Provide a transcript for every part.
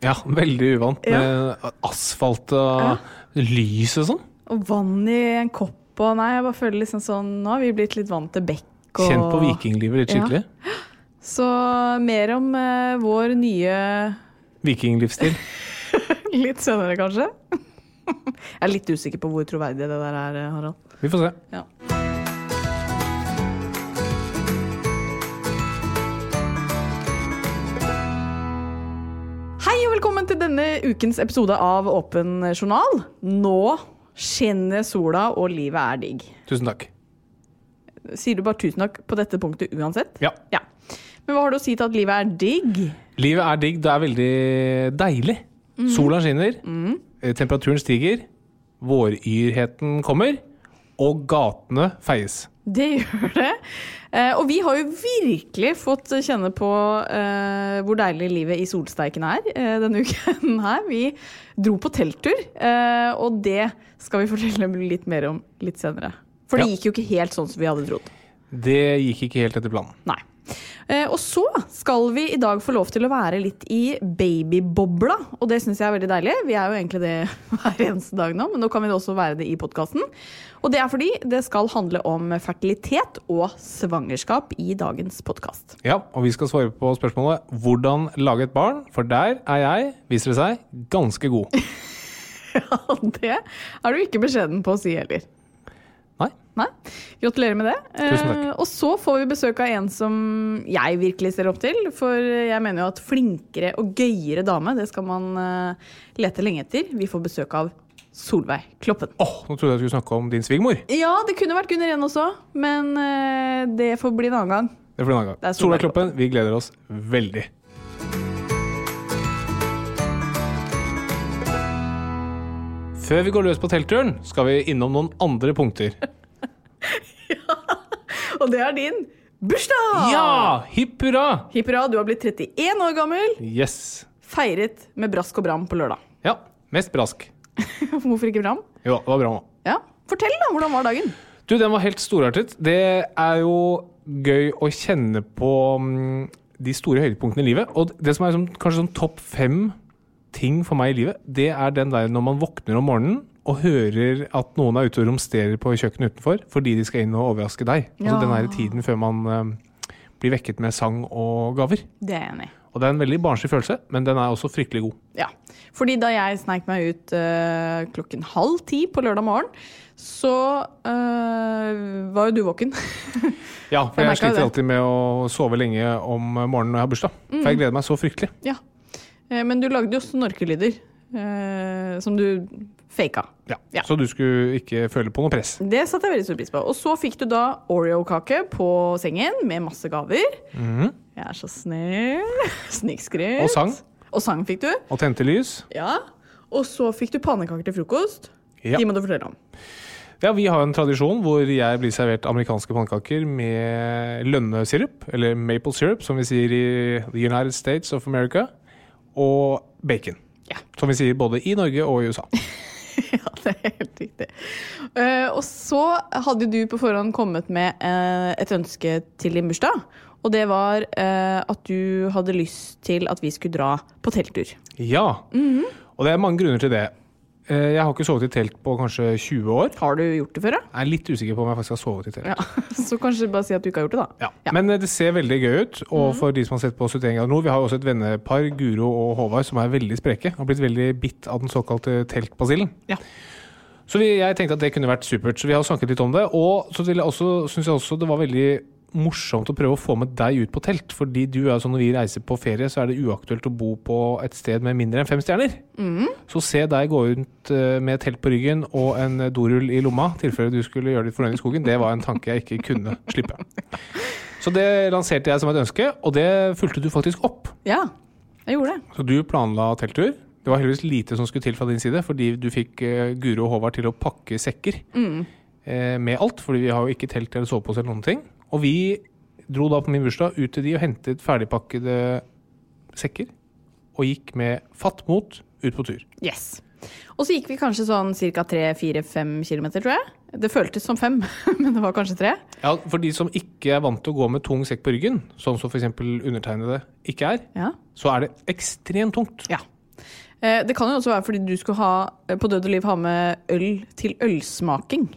Ja, veldig uvant med asfalt og lys og sånn. Og vann i en kopp og Nei, jeg bare føler liksom sånn Nå har vi blitt litt vant til bekk og Kjent på vikinglivet litt skikkelig. Så mer om eh, vår nye Vikinglivsstil. Litt senere, kanskje. Jeg er litt usikker på hvor troverdig det der er, Harald. Vi får se. Ja. Ukens episode av Åpen journal. Nå skinner sola, og livet er digg. Tusen takk. Sier du bare tusen takk på dette punktet uansett? Ja. Ja. Men hva har du å si til at livet er digg? Livet er digg. Det er veldig deilig. Sola skinner, eh, temperaturen stiger, våryrheten kommer, og gatene feies. Det gjør det. Eh, og vi har jo virkelig fått kjenne på eh, hvor deilig livet i solsteiken er eh, denne uken her. Vi dro på telttur, og det skal vi fortelle litt mer om litt senere. For det gikk jo ikke helt sånn som vi hadde trodd. Det gikk ikke helt etter planen. Nei. Eh, og så skal vi i dag få lov til å være litt i babybobla, og det syns jeg er veldig deilig. Vi er jo egentlig det hver eneste dag nå, men nå kan vi også være det i podkasten. Og det er fordi det skal handle om fertilitet og svangerskap i dagens podkast. Ja, og vi skal svare på spørsmålet 'Hvordan lage et barn?' For der er jeg, viser det seg, ganske god. Ja, det er du ikke beskjeden på å si heller. Nei? Gratulerer med det. Eh, og så får vi besøk av en som jeg virkelig ser opp til. For jeg mener jo at flinkere og gøyere dame, det skal man eh, lete lenge etter. Vi får besøk av Solveig Kloppen. Åh, nå trodde jeg du skulle snakke om din svigermor. Ja, det kunne vært Gunnar Ren også, men eh, det får bli en annen gang. Det får bli en annen gang. Solveig Kloppen, vi gleder oss veldig. Før vi går løs på teltturen, skal vi innom noen andre punkter. Og det er din bursdag! Ja! Hipp hurra! Hipp hurra, du har blitt 31 år gammel. Yes. Feiret med brask og bram på lørdag. Ja, mest brask. Hvorfor ikke bram? Jo, det var bra òg. Ja, Fortell, da. Hvordan var dagen? Du, den var helt storartet. Det er jo gøy å kjenne på mm, de store høydepunktene i livet. Og det som er sånn, kanskje sånn topp fem ting for meg i livet, det er den der når man våkner om morgenen og hører at noen er ute og romsterer på kjøkkenet utenfor fordi de skal inn og overraske deg. Altså Ja. den her tiden før man uh, blir vekket med sang og gaver. Det er jeg enig i. Og det er en veldig barnslig følelse, men den er også fryktelig god. Ja. Fordi da jeg sneik meg ut uh, klokken halv ti på lørdag morgen, så uh, var jo du våken. Ja, for Jeg jeg, sliter alltid med å sove lenge om morgenen når jeg har bursdag. For jeg gleder meg så fryktelig. ja. Men du lagde jo snorkelyder Uh, som du faka. Ja. Ja. Så du skulle ikke føle på noe press. Det satte jeg veldig stor pris på. Og så fikk du da Oreo-kake på sengen med masse gaver. Mhm. Jeg er så snill. Snikskryt. Og sang. Og sang fikk du. og tente lys. Ja. Og så fikk du pannekaker til frokost. Ja. De må du fortelle om. Ja, Vi har en tradisjon hvor jeg blir servert amerikanske pannekaker med lønnesirup, eller maple syrup, som vi sier i The United States of America, og bacon. Ja. Som vi sier både i Norge og i USA. Ja, det er helt riktig. Uh, og så hadde du på forhånd kommet med uh, et ønske til din bursdag. Og det var uh, at du hadde lyst til at vi skulle dra på telttur. Ja, og det er mange grunner til det. Eh, Jeg har ikke sovet i telt på kanskje 20 år. Har du gjort det før, da? Jeg er litt usikker på om jeg faktisk har sovet i telt. Ja. Så kanskje bare si at du ikke har gjort det, da. Ja. Ja. Men eh, det ser veldig gøy ut. Og for de som har sett på 71 grader nord, vi har jo også et vennepar, Guro og Håvard, som er veldig spreke. Har blitt veldig bitt av den såkalte teltbasillen. Ja. Så vi, jeg tenkte at det kunne vært supert, så vi har snakket litt om det. Og så jeg også, synes jeg også det var veldig morsomt å prøve å få med deg ut på telt. Fordi du er sånn når vi reiser på ferie, så er det uaktuelt å bo på et sted med mindre enn fem stjerner. Så se deg gå rundt eh, med telt på ryggen og en dorull i lomma, i tilfelle du skulle gjøre ditt fornøyd i skogen, det var en tanke jeg ikke kunne slippe. Så det lanserte jeg som et ønske, og det fulgte du faktisk opp. ja, jeg gjorde det. Så du planla telttur. Det var heldigvis lite som skulle til fra din side, fordi du fikk eh, Guro og Håvard til å pakke sekker Mm med alt. Fordi vi har jo ikke telt eller sovepose eller noen ting. Og vi dro da på min bursdag ut til de og hentet ferdigpakkede sekker. Og gikk med fatt mot ut på tur. Yes. Og så gikk vi kanskje sånn ca. 3-4-5 km, tror jeg. Det føltes som fem, men det var kanskje tre. Ja, For de som ikke er vant til å gå med tung sekk på ryggen, sånn som f.eks. undertegnede ikke er, Ja. så er det ekstremt tungt. ja. Eh, Det kan jo også være fordi du skulle ha, eh, på Død og liv ha med øl til ølsmaking.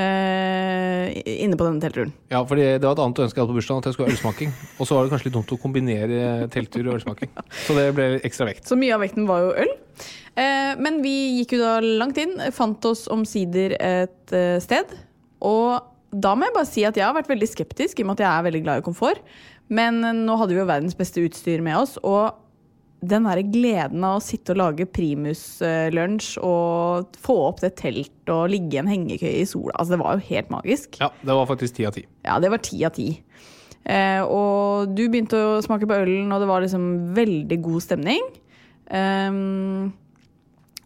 Eh, inne på denne teltturen. Ja, for det var et annet ønske jeg hadde på bursdagen, at jeg skulle ha ølsmaking. Og så var det kanskje litt dumt å kombinere telttur og ølsmaking. Så det ble ekstra vekt. Så mye av vekten var jo øl. Uh, men vi gikk jo da langt inn, fant oss omsider et uh, sted. Og da må jeg bare si at jeg har vært veldig skeptisk, i og med at jeg er veldig glad i komfort. Men nå hadde vi jo verdens beste utstyr med oss, og den der gleden av å sitte og lage primuslunsj og få opp det teltet og ligge i en hengekøye i sola, altså det var jo helt magisk. Ja, det var faktisk ti av ti. Ja, det var ti av ti. Eh, og du begynte å smake på ølen, og det var liksom veldig god stemning. Um,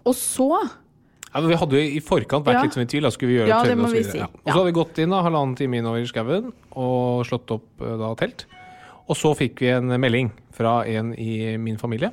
og så Ja, vi hadde jo i forkant vært Ja. litt sånn i tvil. Da skulle vi gjøre Ja, tørre det må og så vi videre. si. Ja. Og så hadde vi gått inn da, halvannen time innover i skauen og slått opp eh, da telt. Og så fikk vi en melding fra en i min familie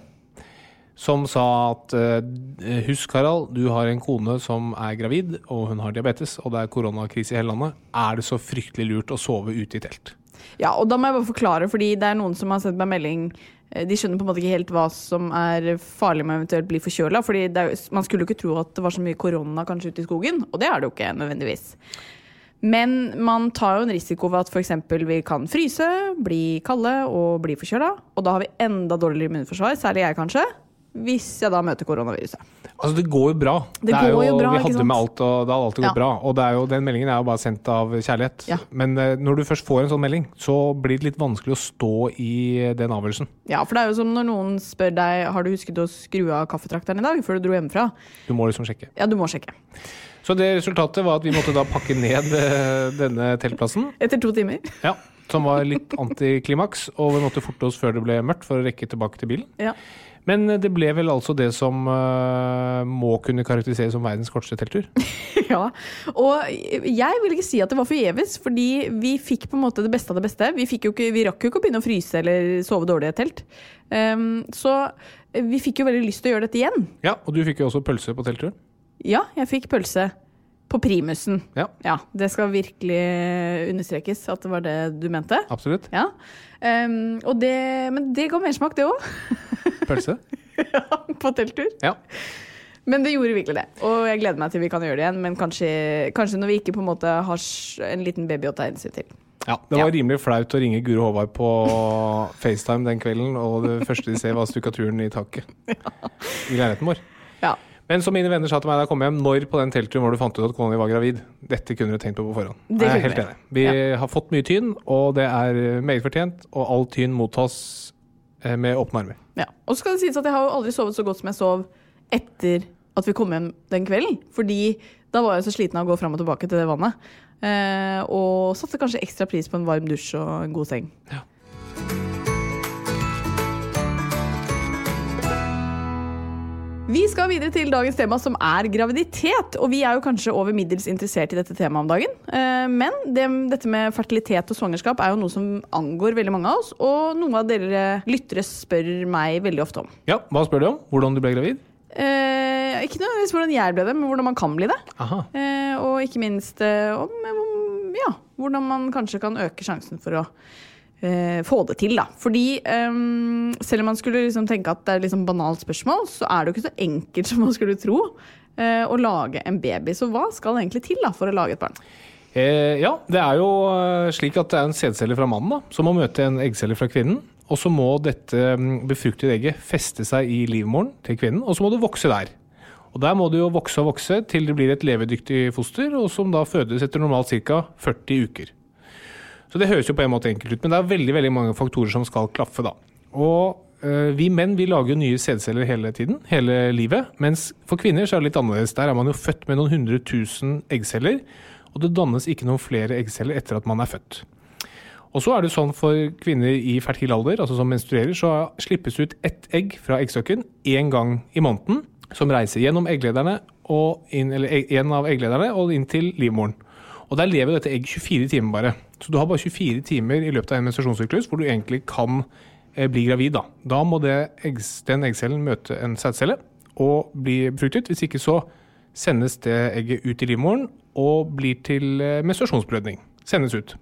som sa at eh, husk, Harald, du har en kone som er gravid, og hun har diabetes, og det er koronakrise i hele landet. Er det så fryktelig lurt å sove ute i telt? Ja, og da må jeg bare forklare, fordi det er noen som har sendt meg melding eh, De skjønner på en måte ikke helt hva som er farlig med å eventuelt bli forkjøla. jo- man skulle jo ikke tro at det var så mye korona kanskje ute i skogen, og det er det jo ikke nødvendigvis. Men man tar jo en risiko ved at f.eks. vi kan fryse, bli kalde og bli forkjøla. Og da har vi enda dårligere immunforsvar, særlig jeg kanskje, hvis jeg da møter koronaviruset. Altså, det går jo bra. Det er går jo bra, vi hadde med alt, og det hadde alltid gått Ja. bra. Og det jo, den meldingen er jo bare sendt av kjærlighet. Ja. Men eh, når du først får en sånn melding, så blir det litt vanskelig å stå i den avgjørelsen. Ja, for det er jo som når noen spør deg har du husket å skru av kaffetrakteren i dag før du dro hjemmefra. Du må liksom sjekke. Ja, du må sjekke. Så det resultatet var at vi måtte da pakke ned eh, denne teltplassen, Etter to timer. ja, som var litt antiklimaks, og vi måtte forte oss før det ble mørkt for å rekke tilbake til bilen. Ja. Men eh, det ble vel altså det som uh, må kunne karakteriseres som verdens korteste telttur. ja. Og jeg vil ikke si at det var forgjeves, fordi vi fikk på en måte det beste av det beste. Vi, ikke, vi rakk jo ikke å begynne å fryse eller sove dårlig i et telt. Um, så vi fikk jo veldig lyst til å gjøre dette igjen. Ja, og du fikk jo også pølse på teltturen. Ja, jeg fikk pølse på primusen. Ja, Ja, det skal virkelig understrekes at det var det du mente. absolutt. Ja. Um, og det, men det ga mersmak, det òg. Pølse. ja, på telttur. Ja. Men det gjorde virkelig det. Og jeg gleder meg til vi kan gjøre det igjen. Men kanskje, kanskje når vi ikke på en måte har en liten baby å ta hensyn til. Ja, Det var Ja. rimelig flaut å ringe Guro Håvard på FaceTime den kvelden, og det første de ser, var stukkaturen i taket i leiligheten vår. Ja. Men som mine venner sa til meg da jeg kom hjem, når på den teltturen hvor du fant ut at kona di var gravid? Dette kunne du tenkt på på forhånd. Det jeg er helt enig. Vi har fått mye tyn, og det er meget fortjent, og all tyn mottas eh, med åpne armer. ja. Og så skal det sies at jeg har jo aldri sovet så godt som jeg sov etter at vi kom hjem den kvelden. Fordi da var jeg så sliten av å gå fram og tilbake til det vannet. Eh, og satte kanskje ekstra pris på en varm dusj og en god seng. Vi skal videre til dagens tema, som er graviditet. Og vi er jo kanskje over middels interessert i dette temaet om dagen. Eh, Men det, dette med fertilitet og svangerskap er jo noe som angår veldig mange av oss. Og noen av dere lyttere spør meg veldig ofte om. Ja, hva spør du om? Hvordan du ble gravid? Eh, ikke nødvendigvis hvordan jeg ble det, men hvordan man kan bli det. Aha. Eh, og ikke minst eh, om ja, hvordan man kanskje kan øke sjansen for å eh, få det til. Da. Fordi eh, selv om man skulle liksom tenke at det er et liksom banalt spørsmål, så er det jo ikke så enkelt som man skulle tro eh, å lage en baby. Så hva skal egentlig til da, for å lage et barn? Eh, ja, det er jo eh, slik at det er en sædcelle fra mannen da, som må møte en eggcelle fra kvinnen. Og så må dette mm, befruktede egget feste seg i livmoren til kvinnen, og så må det vokse der. Og Der må det jo vokse og vokse til det blir et levedyktig foster, og som da fødes etter normalt ca. 40 uker. Så det høres jo på en måte enkelt ut, men det er veldig veldig mange faktorer som skal klaffe. da. Og øh, vi menn vi lager jo nye sædceller hele tiden, hele livet. Mens for kvinner så er det litt annerledes. Der er man jo født med noen hundre tusen eggceller, og det dannes ikke noen flere eggceller etter at man er født. Og så er det sånn for kvinner i fertil alder, altså som menstruerer, så slippes ut ett egg fra eggstokken én gang i måneden, som reiser gjennom egglederne inn, eller en av egglederne og inn til livmoren. Og der lever dette egg 24 timer bare. Så du har bare 24 timer i løpet av en menstruasjonssyklus hvor du egentlig kan eh, bli gravid. Da, da må det den eggcellen møte en sædcelle og bli befruktet. Hvis ikke så sendes det egget ut i livmoren og blir til eh, menstruasjonsblødning. Sendes ut.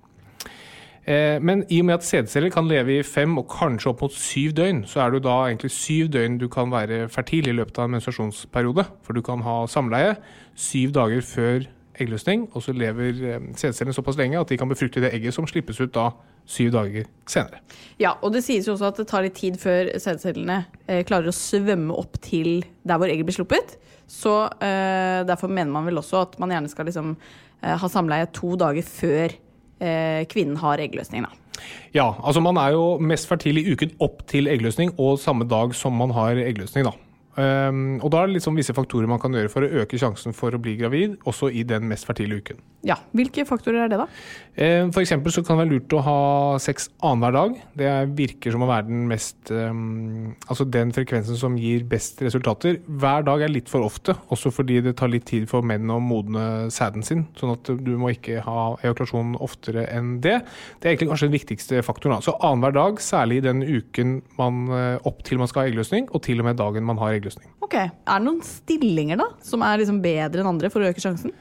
Eh, Men i og med at sædceller kan leve i fem og kanskje opp mot syv døgn, så er det da egentlig syv døgn du kan være fertil i løpet av en menstruasjonsperiode. For du kan ha samleie syv dager før eggløsning, og så lever eh, sædcellene såpass lenge at de kan befrukte det egget som slippes ut da syv dager senere. Ja, og det sies jo også at det tar litt tid før sædcellene eh, klarer å svømme opp til der hvor egget blir sluppet. Så eh, derfor mener man vel også at man gjerne skal liksom, eh, ha samleie to dager før eh, kvinnen har eggløsning. Da. Ja, altså man er jo mest fertil i uken opp til eggløsning og samme dag som man har eggløsning, da. Um, og da er det liksom visse faktorer man kan gjøre for å øke sjansen for å bli gravid, også i den mest fertile uken. Ja, Hvilke faktorer er det, da? Um, For eksempel så kan det være lurt å ha sex annenhver dag. Det er- virker som å være den mest um, Altså den frekvensen som gir best resultater. Hver dag er litt for ofte, også fordi det tar litt tid for menn å modne sæden sin. Sånn at du må ikke ha ejakulasjon oftere enn det. Det er egentlig kanskje den viktigste faktoren. Da. Så annenhver dag, særlig i den uken man, eh, opp til man skal ha eggløsning, og til og med dagen man har eggløsning. Ok, Er det noen stillinger da, som er liksom bedre enn andre for å øke sjansen?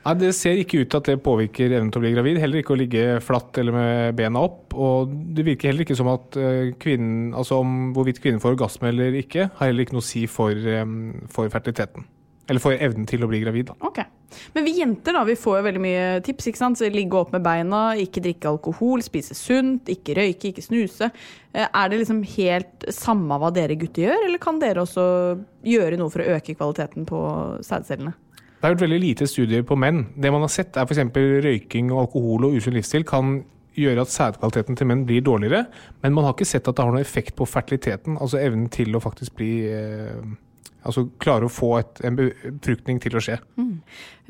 Nei, Det ser ikke ut til at det påvirker evnen til å bli gravid. Heller ikke å ligge flatt eller med bena opp. Og det virker heller ikke som at eh, kvinnen, altså om hvorvidt kvinnen får orgasme eller ikke, har heller ikke noe å si for, eh, for fertiliteten. Eller får evnen til å bli gravid. Da. Okay. Men vi jenter da, vi får jo veldig mye tips. ikke sant? Så Ligge opp med beina, ikke drikke alkohol, spise sunt, ikke røyke, ikke snuse. Eh, Er det liksom helt samme hva dere gutter gjør, eller kan dere også gjøre noe for å øke kvaliteten på sædcellene? Det er gjort veldig lite studier på menn. Det man har sett er f.eks. røyking, og alkohol og usunn livsstil kan gjøre at sædkvaliteten til menn blir dårligere, men man har ikke sett at det har noen effekt på fertiliteten, altså evnen til å faktisk bli eh, Altså klare å få et, en befruktning til å skje.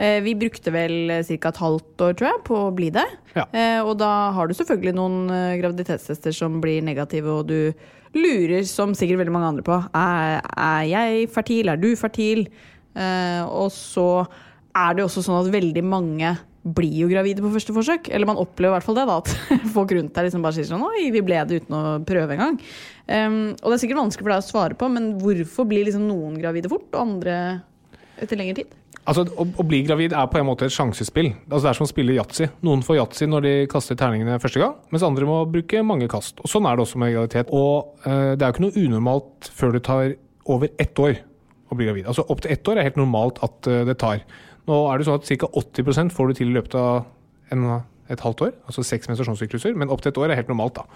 Eh, Vi brukte vel ca. et halvt år, tror jeg, på å bli det. Ja. Eh, Og da har du selvfølgelig noen eh, graviditetstester som blir negative, og du lurer, som sikkert veldig mange andre på, er, er jeg fertil, er du fertil? Eh, og så er det også sånn at veldig mange blir jo gravide på første forsøk. Eller man opplever i hvert fall det, da, at folk rundt deg liksom bare sier sånn Oi, vi ble det uten å prøve engang. Um, og det er sikkert vanskelig for deg å svare på, men hvorfor blir liksom noen gravide fort, og andre etter lengre tid? Altså, å, å bli gravid er på en måte et sjansespill. Altså, det er som å spille yatzy. Noen får yatzy når de kaster terningene første gang, mens andre må bruke mange kast. Og Sånn er det også med graviditet. Og uh, det er jo ikke noe unormalt før det tar over ett år å bli gravid. Altså Opp til ett år er helt normalt at uh, det tar. Nå er det sånn at ca. 80% får du til i løpet av en, et halvt år, altså seks menstruasjonssykluser, men opp til et år er helt normalt. da.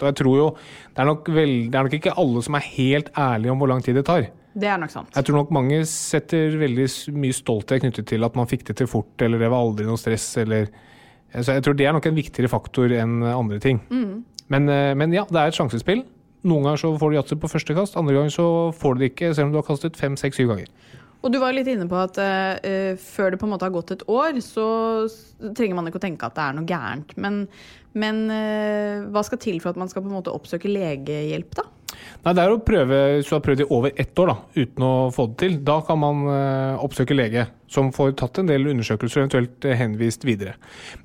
Og jeg tror jo, det er, nok vel, det er nok ikke alle som er helt ærlige om hvor lang tid det tar. Det er nok sant. Jeg tror nok mange setter veldig mye stolthet knyttet til at man fikk det til fort, eller det var aldri noe stress, eller Så jeg tror det er nok en viktigere faktor enn andre ting. Men, eh, men ja, det er et sjansespill. Noen ganger så får du yatzy på første kast, andre ganger så får du det ikke, selv om du har kastet fem, seks, syv ganger. Og du var litt inne på at uh, før det på en måte har gått et år, så trenger man ikke å tenke at det er noe gærent. Men, men uh, hva skal til for at man skal på en måte oppsøke legehjelp, da? Nei, det er å prøve, Hvis du har prøvd i over ett år da, uten å få det til, da kan man uh, oppsøke lege, som får tatt en del undersøkelser og eventuelt henvist videre.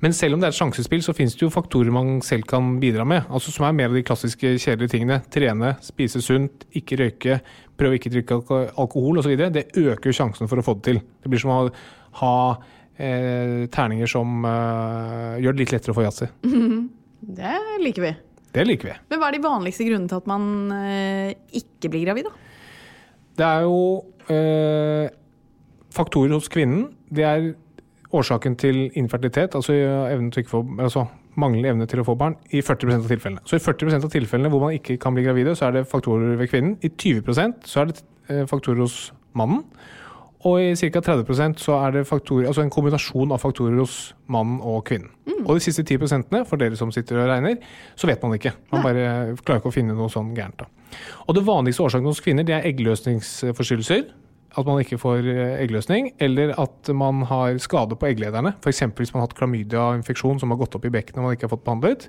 Men selv om det er et sjansespill, så finnes det jo faktorer man selv kan bidra med. altså Som er mer av de klassiske kjedelige tingene. Trene, spise sunt, ikke røyke, prøve å ikke drikke alko- alkohol osv. Det øker sjansen for å få det til. Det blir som å ha eh, terninger som eh, gjør det litt lettere å få yatzy. Det liker vi. Det liker vi. Men hva er de vanligste grunnene til at man eh, ikke blir gravid, da? Det er jo eh, faktorer hos kvinnen. Det er årsaken til infertilitet, altså, evnen til ikke få, altså manglende evne til å få barn, i 40% av tilfellene. Så i 40% av tilfellene hvor man ikke kan bli gravide, så er det faktorer ved kvinnen. I 20% så er det eh, faktorer hos mannen. Og i ca. 30% så er det faktorer, altså en kombinasjon av faktorer hos mannen og kvinnen. Og de siste 10% for dere som sitter og regner, så vet man ikke. Man bare klarer ikke å finne noe sånn gærent. da. Og det vanligste årsaken hos kvinner det er eggløsningsforstyrrelser. At man ikke får eh, eggløsning, eller at man har skade på egglederne. F.eks. hvis man har hatt klamydia-infeksjon som har gått opp i bekkenet og man ikke har fått behandlet.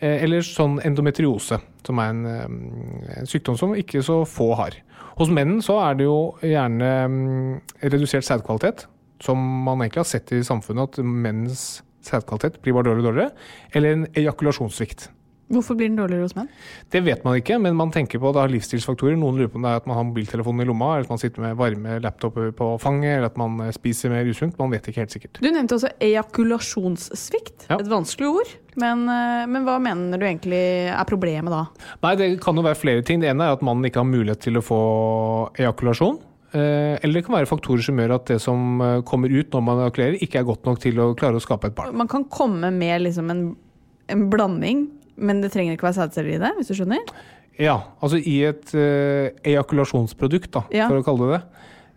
Eh, Eller sånn endometriose, som er en, eh, en sykdom som ikke så få har. Hos menn så er det jo gjerne mm, redusert sædkvalitet, som man egentlig har sett i samfunnet, at menns sædkvalitet blir bare dårligere og dårligere. Eller en ejakulasjonssvikt. Hvorfor blir den dårligere hos menn? Det vet man ikke, men man tenker på at det har livsstilsfaktorer. Noen lurer på om det er at man har mobiltelefonen i lomma, eller at man sitter med varme laptoper på fanget, eller at man eh, spiser mer usunt. Man vet ikke helt sikkert. Du nevnte også ejakulasjonssvikt. Ja. Et vanskelig ord. Men, eh, men hva mener du egentlig er problemet da? Nei, det kan jo være flere ting. Det ene er at mannen ikke har mulighet til å få ejakulasjon. Eh, Eller det kan være faktorer som gjør at det som kommer ut når man ejakulerer, ikke er godt nok til å klare å skape et barn. Man kan komme med liksom en, en blanding, men det trenger ikke være sædceller i det, hvis du skjønner? Ja, altså i et uh, ejakulasjonsprodukt, da, Ja. for å kalle det det,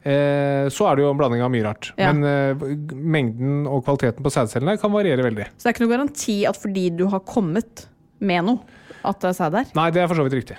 eh, så er det jo en blanding av mye rart. Ja. Men eh, mengden og kvaliteten på sædcellene kan variere veldig. Så det er ikke noe garanti at fordi du har kommet med noe, at det er sæd der? Nei, det er for så vidt riktig.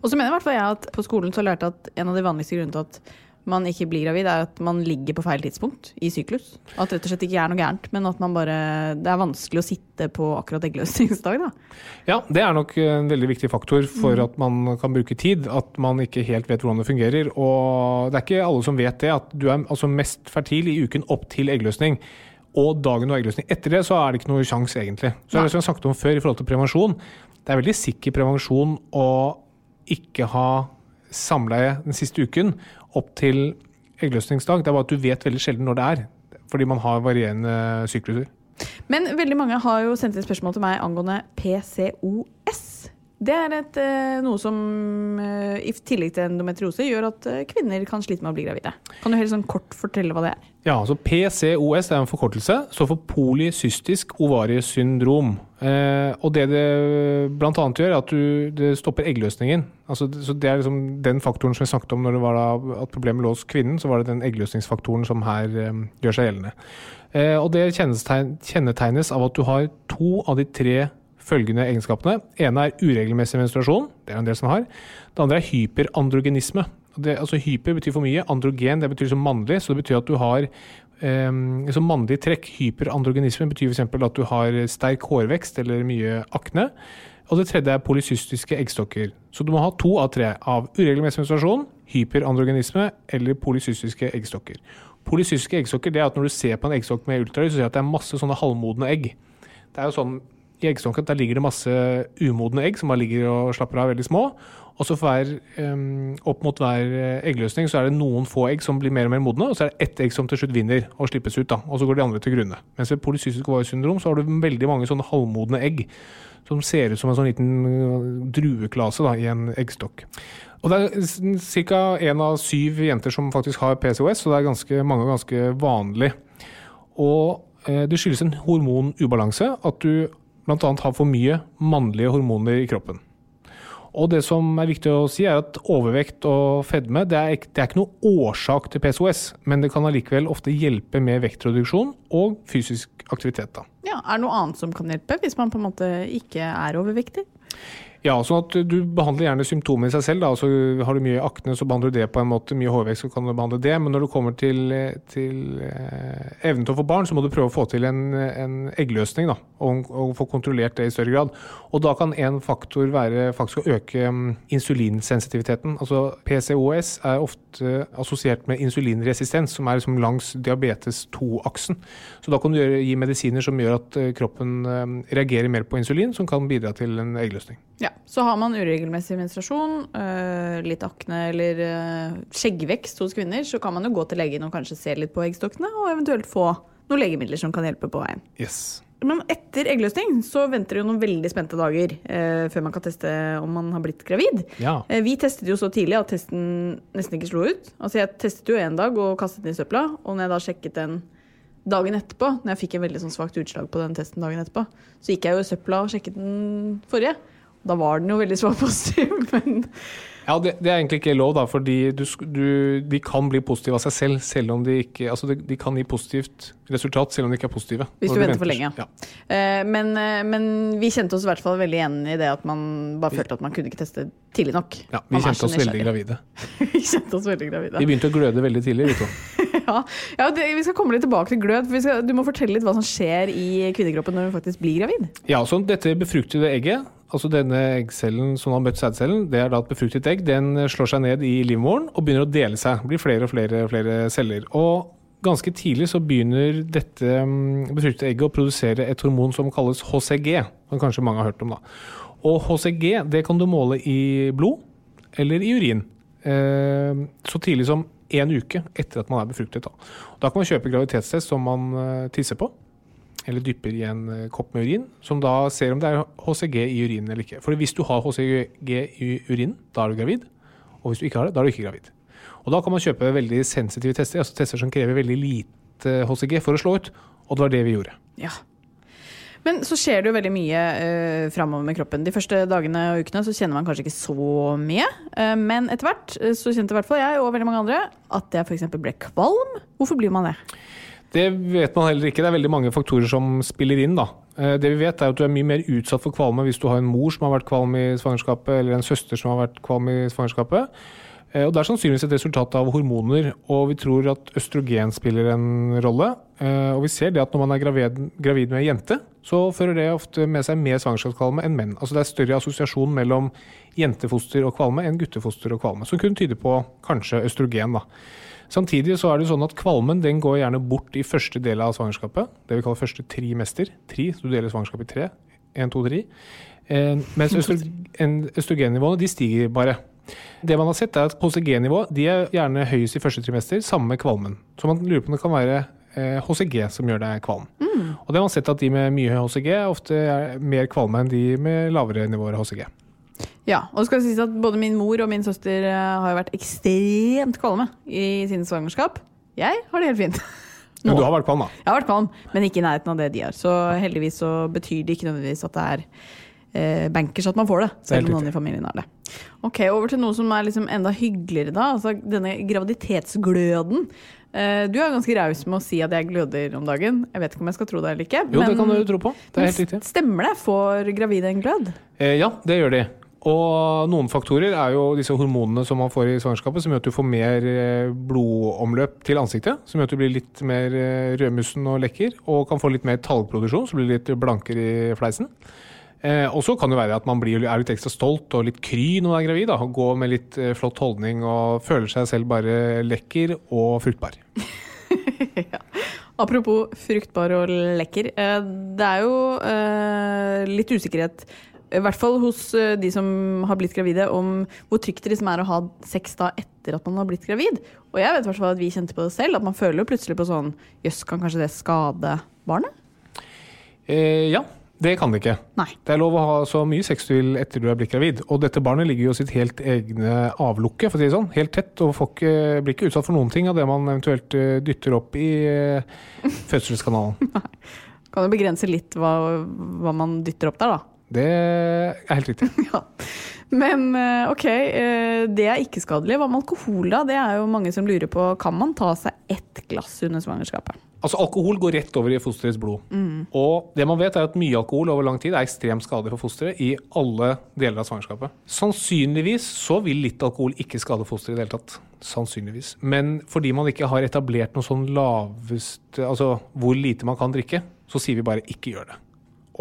Og så mener i hvert fall jeg at på skolen så lærte jeg at en av de vanligste grunnene til at man ikke blir gravid, er at man ligger på feil tidspunkt i syklus. At det rett og slett ikke er noe gærent, men at man bare, det er vanskelig å sitte på akkurat eggløsningsdag. Da. Ja, det er nok en veldig viktig faktor for at man kan bruke tid. At man ikke helt vet hvordan det fungerer. Og det er ikke alle som vet det, at du er altså mest fertil i uken opp til eggløsning. Og dagen og eggløsning etter det, så er det ikke noe sjanse, egentlig. Så det som jeg har sagt om før i forhold til prevensjon. Det er veldig sikker prevensjon å ikke ha samleie den siste uken opp til eggløsningsdag. Det er bare at du vet veldig sjelden når det er. Fordi man har varierende sykluser. Men veldig mange har jo sendt inn spørsmål til meg angående PCOS. Det er et, eh, noe som eh, i tillegg til endometriose gjør at eh, kvinner kan slite med å bli gravide. Kan du helt sånn kort fortelle hva det er? Ja, altså PCOS er en forkortelse, står for polycystisk ovariesyndrom. Eh, og det det bl.a. gjør, er at du, det stopper eggløsningen. Altså, så det er liksom den faktoren som vi snakket om når det var da, at problemet lå hos kvinnen, så var det den eggløsningsfaktoren som her eh, gjør seg gjeldende. Eh, og det kjennetegnes av at du har to av de tre følgende egenskapene. ene er uregelmessig menstruasjon, det er en del som har. Det andre er hyperandrogenisme. Det, altså Hyper betyr for mye, androgen det betyr som mannlig, så det betyr at du har um, som mannlig trekk. Hyperandrogenisme betyr f.eks. at du har sterk hårvekst eller mye akne. Og det tredje er polycystiske eggstokker. Så du må ha to av tre av uregelmessig menstruasjon, hyperandrogenisme eller polycystiske eggstokker. Polycystiske eggstokker det er at når du ser på en eggstokk med ultralyd, så ser du at det er masse sånne halvmodne egg. Det er jo sånn i eggstokken der ligger det masse umodne egg som bare ligger og slapper av, veldig små. Og så hver, um, opp mot hver eh, eggløsning så er det noen få egg som blir mer og mer modne, og så er det ett egg som til slutt vinner og slippes ut. da, Og så går de andre til grunne. Mens ved polycystisk ovariesyndrom så har du veldig mange sånne halvmodne egg som ser ut som en sånn liten øh, drueklase da, i en eggstokk. Og det er ca. én av syv jenter som faktisk har PCOS, så det er ganske mange ganske vanlig. Og eh, det skyldes en hormonubalanse, at du bl.a. har for mye mannlige hormoner i kroppen. Og det som er viktig å si, er at overvekt og fedme det er, det er ikke noe årsak til PCOS, men det kan allikevel ofte hjelpe med vektreduksjon og fysisk aktivitet. da. Ja, Er det noe annet som kan hjelpe, hvis man på en måte ikke er overvektig? Ja, sånn at du behandler gjerne symptomet i seg selv. Da. Altså, har du mye akne, så behandler du det på en måte. Mye hårvekst, så kan du behandle det. Men når du kommer til, til eh, evnen til å få barn, så må du prøve å få til en, en eggløsning. Da, og, og, få kontrollert det i større grad. Og da kan en faktor være faktisk å øke um, insulinsensitiviteten. Altså PCOS er ofte assosiert med insulinresistens, som er liksom langs diabetes 2-aksen. Så da kan du gi medisiner som gjør at uh, kroppen um, reagerer mer på insulin, som kan bidra til en eggløsning. Ja, Så har man uregelmessig menstruasjon, øh, litt akne eller skjeggvekst hos kvinner, så kan man jo gå til legen og kanskje se litt på eggstokkene, og eventuelt få noen legemidler som kan hjelpe på veien. Yes. Men etter eggløsning så venter det jo noen veldig spente dager eh, før man kan teste om man har blitt gravid. Ja. Eh, vi testet jo så tidlig at testen nesten ikke slo ut. Altså Jeg testet jo en dag og kastet den i søpla, og når jeg da sjekket den dagen etterpå, når jeg fikk en veldig sånn svakt utslag på den testen dagen etterpå, så gikk jeg jo i søpla og sjekket den forrige. Da var den jo veldig svakpositiv, men Ja, det, det, er egentlig ikke lov, da, fordi du, du, de kan bli positive av seg selv, selv om de ikke Altså, de, de, kan gi positivt resultat selv om de ikke er positive. Hvis du, venter for lenge, ja. Uh, men, uh, men, vi kjente oss i hvert fall veldig igjen i det at man bare følte at man kunne ikke teste tidlig nok. Ja, vi kjente oss veldig gravide. vi kjente oss veldig gravide. Vi begynte å gløde veldig tidlig, vi to. ja, ja det, vi skal komme litt tilbake til glød. for skal, Du må fortelle litt hva som skjer i kvinnekroppen når hun faktisk blir gravid. Ja, så Dette befruktede egget altså denne eggcellen som har møtt sædcellen, det er da et befruktet egg. Den slår seg ned i livmoren og begynner å dele seg. Blir flere og flere, flere celler. Og ganske tidlig så begynner dette mm, befruktede egget å produsere et hormon som kalles HCG, som kanskje mange har hørt om. da. Og HCG det kan du måle i blod eller i urin. Eh, så tidlig som én uke etter at man er befruktet. Da, da kan man kjøpe graviditetstest som man eh, tisser på eller dypper i en eh, kopp med urin, som da ser om det er HCG i urinen eller ikke. For hvis du har HCG i urinen, da er du gravid. Og hvis du ikke har det, da er du ikke gravid. Og da kan man kjøpe veldig sensitive tester, altså tester som krever veldig lite HCG for å slå ut. Og det var det vi gjorde. Ja. Men så skjer det jo veldig mye uh, framover med kroppen. De første dagene og ukene så kjenner man kanskje ikke så mye. Uh, men etter hvert så kjente i hvert fall jeg og veldig mange andre at jeg f.eks. ble kvalm. Hvorfor blir man det? Det vet man heller ikke. Det er veldig mange faktorer som spiller inn. da. Eh, det vi vet er at Du er mye mer utsatt for kvalme hvis du har en mor som har vært kvalm i svangerskapet, eller en søster som har vært kvalm i svangerskapet. Eh, og Det er sannsynligvis et resultat av hormoner, og vi tror at østrogen spiller en rolle. Eh, og vi ser det at når man er gravid, gravid med ei jente, så fører det ofte med seg mer svangerskapskvalme enn menn. Altså Det er større assosiasjon mellom jentefoster og kvalme enn guttefoster og kvalme, som kunne tyde på kanskje østrogen. da. Samtidig så er det sånn at kvalmen den går gjerne bort i første del av svangerskapet. Det vi kaller første trimester. Tri, så du deler svangerskapet i tre. Én, to, tre. Eh, mens østrogennivåene de stiger bare. Det man har sett er at HCG-nivå de er gjerne høyest i første trimester, sammen med kvalmen. Så man lurer på om det kan være eh, HCG som gjør deg kvalm. Mm. Og det har man sett at de med mye HCG ofte er mer kvalme enn de med lavere nivåer HCG. Ja, og det skal sies at både min mor og min søster eh, har jo vært ekstremt kvalme i sine svangerskap. Jeg har det helt fint. Nå. Men du har vært kvalm, da? Jeg har vært kvalm, men ikke i nærheten av det de har. Så heldigvis så betyr det ikke nødvendigvis at det er eh, bankers at man får det, selv om noen i familien har det. Ok, Over til noe som er liksom enda hyggeligere, da. Altså denne graviditetsgløden. Eh, du er ganske raus med å si at jeg gløder om dagen. Jeg vet ikke om jeg skal tro det eller ikke. Jo, det kan du tro på. Det er helt riktig. Stemmer det? Får gravide en glød? Eh, ja, det gjør de. Og noen faktorer er jo disse hormonene som man får i svangerskapet, som gjør at du får mer eh, blodomløp til ansiktet. Som gjør at du blir litt mer eh, rødmussen og lekker, og kan få litt mer talgproduksjon, så blir du litt blankere i fleisen. Eh, og så kan det være at man blir, er litt ekstra stolt og litt kry når man er gravid. Da, går med litt eh, flott holdning og føler seg selv bare lekker og fruktbar. ja. Apropos fruktbar og lekker. Det er jo eh, litt usikkerhet i hvert fall hos eh, de som har blitt gravide, om hvor trygt det liksom er å ha sex da etter at man har blitt gravid. Og jeg vet at vi kjente på det selv, at man føler jo plutselig på sånn Jøss, kan kanskje det skade barnet? Eh, ja. Det kan det ikke. Nei. Det er lov å ha så mye sex du vil etter du er blitt gravid. Og dette barnet ligger jo sitt helt egne avlukke, for å si det sånn. Helt tett, og folk blir ikke utsatt for noen ting av det man eventuelt eh, dytter opp i fødselskanalen. kan jo begrense litt hva, hva man dytter opp der, da. Det er helt riktig. ja. Men eh, ok, eh, det er ikke skadelig. Hva med alkohol, da? Det er jo mange som lurer på. Kan man ta seg ett glass under svangerskapet? Altså Alkohol går rett over i fosterets blod. Og det man vet er at mye alkohol over lang tid er ekstremt skadelig for fosteret i alle deler av svangerskapet. Sannsynligvis så vil litt alkohol ikke skade fosteret i det hele tatt. Sannsynligvis. Men fordi man ikke har etablert noe sånn laveste Altså hvor lite man kan drikke, så sier vi bare ikke gjør det.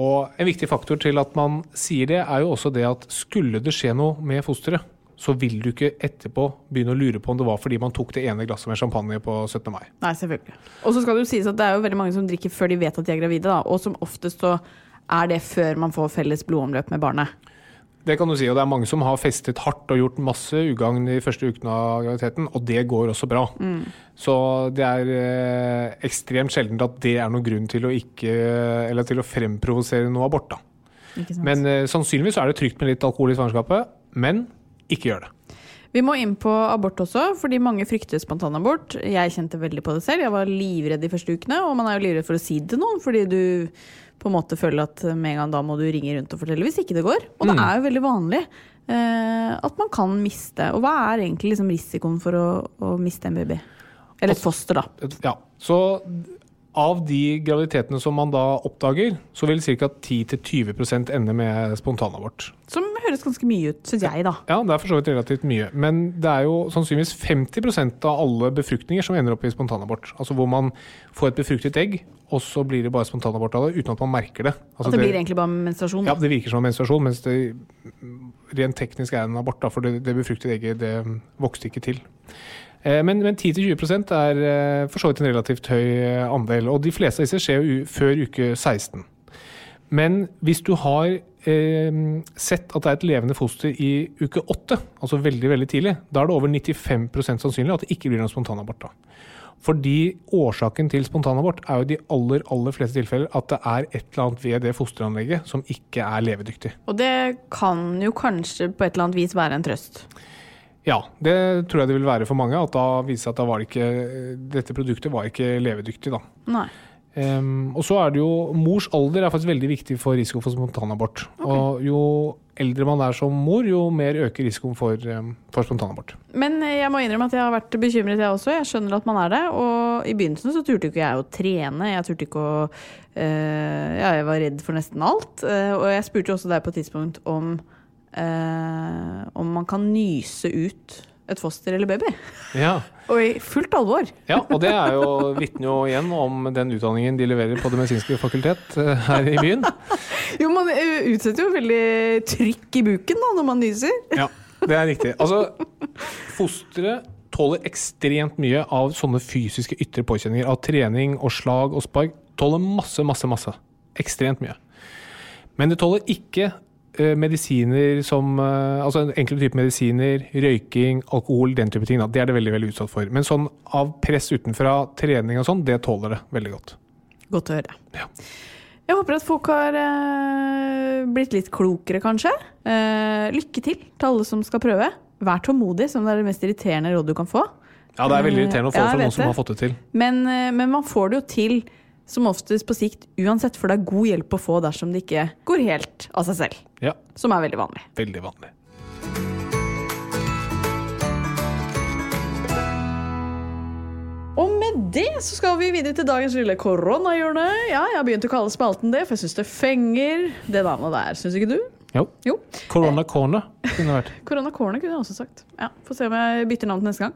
Og en viktig faktor til at man sier det, er jo også det at skulle det skje noe med fosteret, så vil du ikke etterpå begynne å lure på om det var fordi man tok det ene glasset med champagne på 17. mai. Nei, selvfølgelig. Og så skal det jo sies at det er jo veldig mange som drikker før de vet at de er gravide, da. Og som oftest så er det før man får felles blodomløp med barnet. Det kan du si, og det er mange som har festet hardt og gjort masse ugagn de første ukene av graviditeten, og det går også bra. Så det er eh, ekstremt sjeldent at det er noen grunn til å ikke Eller til å fremprovosere noe abort, da. Men eh, sannsynligvis er det trygt med litt alkohol i svangerskapet, men ikke gjør det. Vi må inn på abort også, fordi mange frykter spontanabort. Jeg kjente veldig på det selv. Jeg var livredd de første ukene, og man er jo livredd for å si det til noen, fordi du på en måte føler at med en gang da må du ringe rundt og fortelle hvis ikke det går. Og det Mm. er jo veldig vanlig eh, at man kan miste. Og hva er egentlig liksom risikoen for å, å miste en baby? Eller et foster, da. Ja, så av de graviditetene som man da oppdager, så vil ca. 10-20% ende med spontanabort. Som høres ganske mye ut, syns jeg, da. Ja, det er for så vidt relativt mye. Men det er jo sannsynligvis 50% av alle befruktninger som ender opp i spontanabort. Altså hvor man får et befruktet egg, og så blir det bare spontanabort av det uten at man merker det. Altså At det blir egentlig bare menstruasjon. Ja, det virker som menstruasjon, mens det rent teknisk er en abort. Da, for det, det befruktede egget det vokste ikke til. Eh, Men, men 10-20 er eh, for så vidt en relativt høy eh, andel. Og de fleste av disse skjer jo før uke 16. Men hvis du har eh, sett at det er et levende foster i uke 8, altså veldig veldig tidlig, da er det over 95% sannsynlig at det ikke blir noen spontanabort. da. Fordi årsaken til spontanabort er jo i de aller, aller fleste tilfeller at det er et eller annet ved det fosteranlegget som ikke er levedyktig. Og det kan jo kanskje på et eller annet vis være en trøst. Ja, det tror jeg det vil være for mange. At da viser at da var det ikke, dette produktet var ikke levedyktig. da. Nei. Um, og så er det jo Mors alder er faktisk veldig viktig for risiko for spontanabort. Og jo eldre man er som mor, jo mer øker risikoen for, um, for spontanabort. Men jeg må innrømme at jeg har vært bekymret, jeg også. Jeg skjønner at man er det. Og i begynnelsen så turte ikke jeg å trene. Jeg turte ikke å uh, Ja, jeg var redd for nesten alt. Uh, og jeg spurte jo også deg på et tidspunkt om eh, om man kan nyse ut et foster eller baby. Ja. Og i fullt alvor. ja, og det er jo, vitner jo igjen om den utdanningen de leverer på Det medisinske fakultet eh, her i byen. Jo, man eh, utsetter jo veldig trykk i buken da, når man nyser. Ja, det er riktig. Altså, fosteret tåler ekstremt mye av sånne fysiske ytre påkjenninger. Av trening og slag og spark. Tåler masse, masse, masse. Ekstremt mye. Men det tåler ikke medisiner som eh, Altså enkelte typer medisiner, røyking, alkohol, den type ting. Da. Det er det veldig veldig utsatt for. Men sånn av press utenfra, trening og sånn, det tåler det veldig godt. Godt å høre. Ja. Jeg håper at folk har eh, blitt litt klokere, kanskje. Eh, lykke til til alle som skal prøve. Vær tålmodig, som det er det mest irriterende rådet du kan få. Ja, det er veldig irriterende å få Ja, fra noen som har fått det til. Men, eh, men man får det jo til som oftest på sikt uansett, for det er god hjelp å få dersom det ikke går helt av seg selv. Ja, Som er veldig vanlig. veldig vanlig. Og med det så skal vi videre til dagens lille koronahjørne. Ja, jeg har begynt å kalle spalten det, for jeg syns det fenger det navnet der. Syns ikke du? Jo. Jo. Corona corner kunne det vært. Corona Corner kunne jeg også sagt. Ja, Får se om jeg bytter navn til neste gang.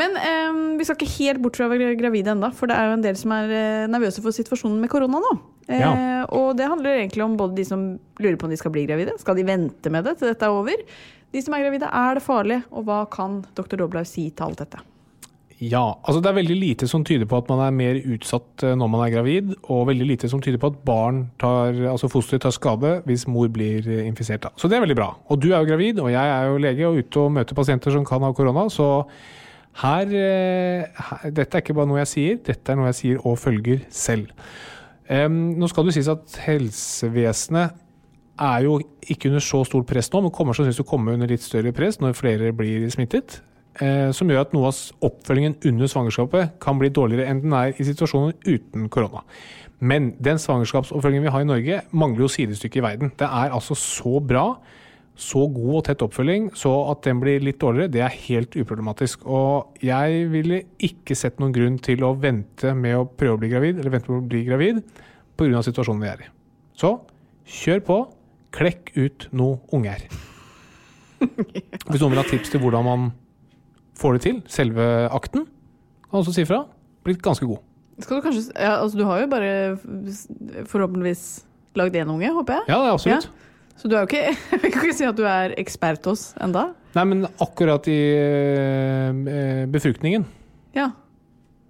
Men eh, vi skal ikke helt bort fra å være gravide enda, for det er jo en del som er eh, nervøse for situasjonen med korona nå. Eh, Ja. Og det handler egentlig om både de som lurer på om de skal bli gravide, skal de vente med det til dette er over? De som er gravide, er det farlig, og hva kan dr. Doblaug si til alt dette? Ja, altså det er veldig lite som tyder på at man er mer utsatt eh, når man er gravid, og veldig lite som tyder på at barn tar, altså foster tar skade hvis mor blir eh, infisert. Da. Så det er veldig bra. Og du er jo gravid, og jeg er jo lege og ute og møter pasienter som kan ha korona, så her, eh, her Dette er ikke bare noe jeg sier, dette er noe jeg sier og følger selv. Um, nå skal det sies at helsevesenet er jo ikke under så stort press nå, men kommer sannsynligvis til å komme under litt større press når flere blir smittet. Eh, som gjør at noe av oppfølgingen under svangerskapet kan bli dårligere enn den er i situasjoner uten korona. Men den svangerskapsoppfølgingen vi har i Norge, mangler jo sidestykke i verden. Det er altså så bra, så god og tett oppfølging, så at den blir litt dårligere, det er helt uproblematisk. Og jeg ville ikke sett noen grunn til å vente med å prøve å bli gravid, eller vente på å bli gravid, pga. situasjonen vi er i. Så kjør på. Klekk ut noe unger. Hvis noen vil ha tips til hvordan man får det til, selve akten, kan også si fra. Blitt ganske god. Skal du kanskje ja, altså Du har jo bare forhåpentligvis lagd én unge, håper jeg? Ja, det er absolutt. Så du er jo ikke Jeg kan ikke si at du er ekspert hos enda? Nei, men akkurat i eh, befruktningen, Ja.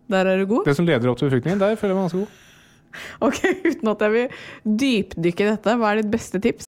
Der er du god? det som leder opp til befruktningen, der føler jeg meg ganske god. Ok, Uten at jeg vil dypdykke i dette, hva er ditt beste tips?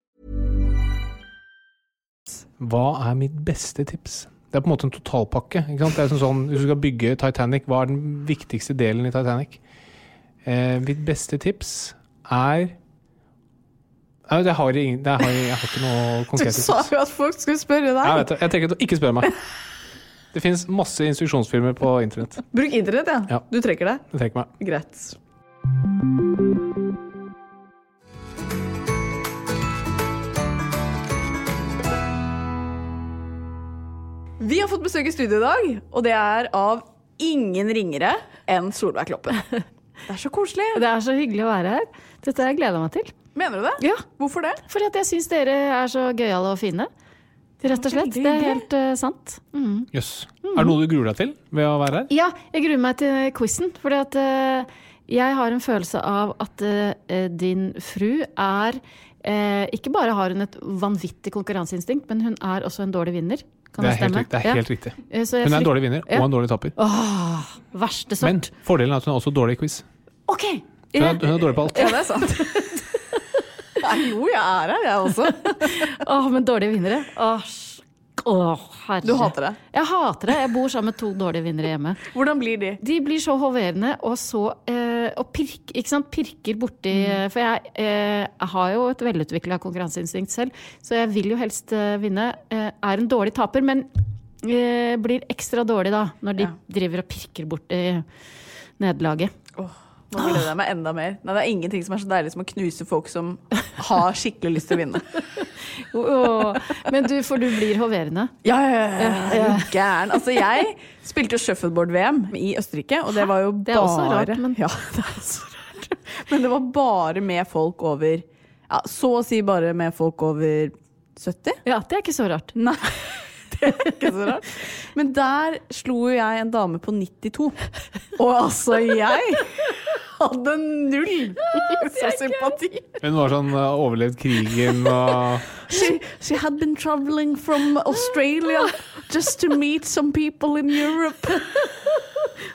Hva er mitt beste tips? Det er på en måte en totalpakke. Ikke sant? Det er sånn, sånn, hvis du skal bygge Titanic, hva er den viktigste delen i Titanic? Eh, mitt beste tips er Nei, det har jeg, det har jeg, jeg har ikke noe Du sa jo at folk skulle spørre Jeg deg! vet. Jeg tenker at å ikke spør meg. Det finnes masse instruksjonsfilmer på internett. Bruk internett, ja. Ja. Du trekker deg? Jeg trekker meg. Greit. Vi har fått besøk i studio i dag, og det er av ingen ringere enn Solveig Kloppen. Det er så koselig. Det er så hyggelig å være her. Dette har jeg gleda meg til. Mener du det? Ja, Hvorfor det? Fordi at jeg syns dere er så gøyale og fine. Rett og slett. Det er helt uh, sant. Mm. Jøss. Er det noe du gruer deg til ved å være her? Ja, jeg gruer meg til quizen. Fordi at uh, jeg har en følelse av at uh, din fru er Ikke bare har hun et vanvittig konkurranseinstinkt, men hun er også en dårlig vinner. Kan Det det, er helt, det er helt riktig. Eh, så jeg Hun er en dårlig vinner Ja. og en dårlig tapper. Åh, verste Men fordelen er at hun er også dårlig i quiz. OK! Hun er, hun er dårlig på alt. Ja, det er sant. Jo, jeg er her, jeg også. Åh, men dårlige vinnere. Åh, åh, herre. Du hater det. Jeg hater det. Jeg bor sammen med to dårlige vinnere hjemme. Hvordan blir de? De blir så hoverende og så eh, Og pirk, ikke sant? pirker borti Mm. For jeg, eh, jeg har jo et velutvikla konkurranseinstinkt selv, så jeg vil jo helst eh, vinne. Eh, er en dårlig taper, men eh, blir ekstra dårlig da, når de Ja. driver og pirker borti nederlaget. Nå gleder jeg meg enda mer. Nei, det er ingenting som er så deilig som å knuse folk som har skikkelig lyst til å vinne. oh, men du, for du blir hoverende. Ja, ja, ja. Er gæren? Altså, jeg spilte shuffleboard-VM i Østerrike, og det var jo bare Det er også rart, men- Ja, det er også rart. Men det var bare med folk over ja, Så å si bare med folk over 70. Ja, det er ikke så rart. Nei, ikke så rart. Men der slo jo jeg en dame på 92. Og altså, jeg hadde null så sympati. Hun var sånn uh, overlevd krigen og She, she had been traveling from Australia just to meet some people in Europe.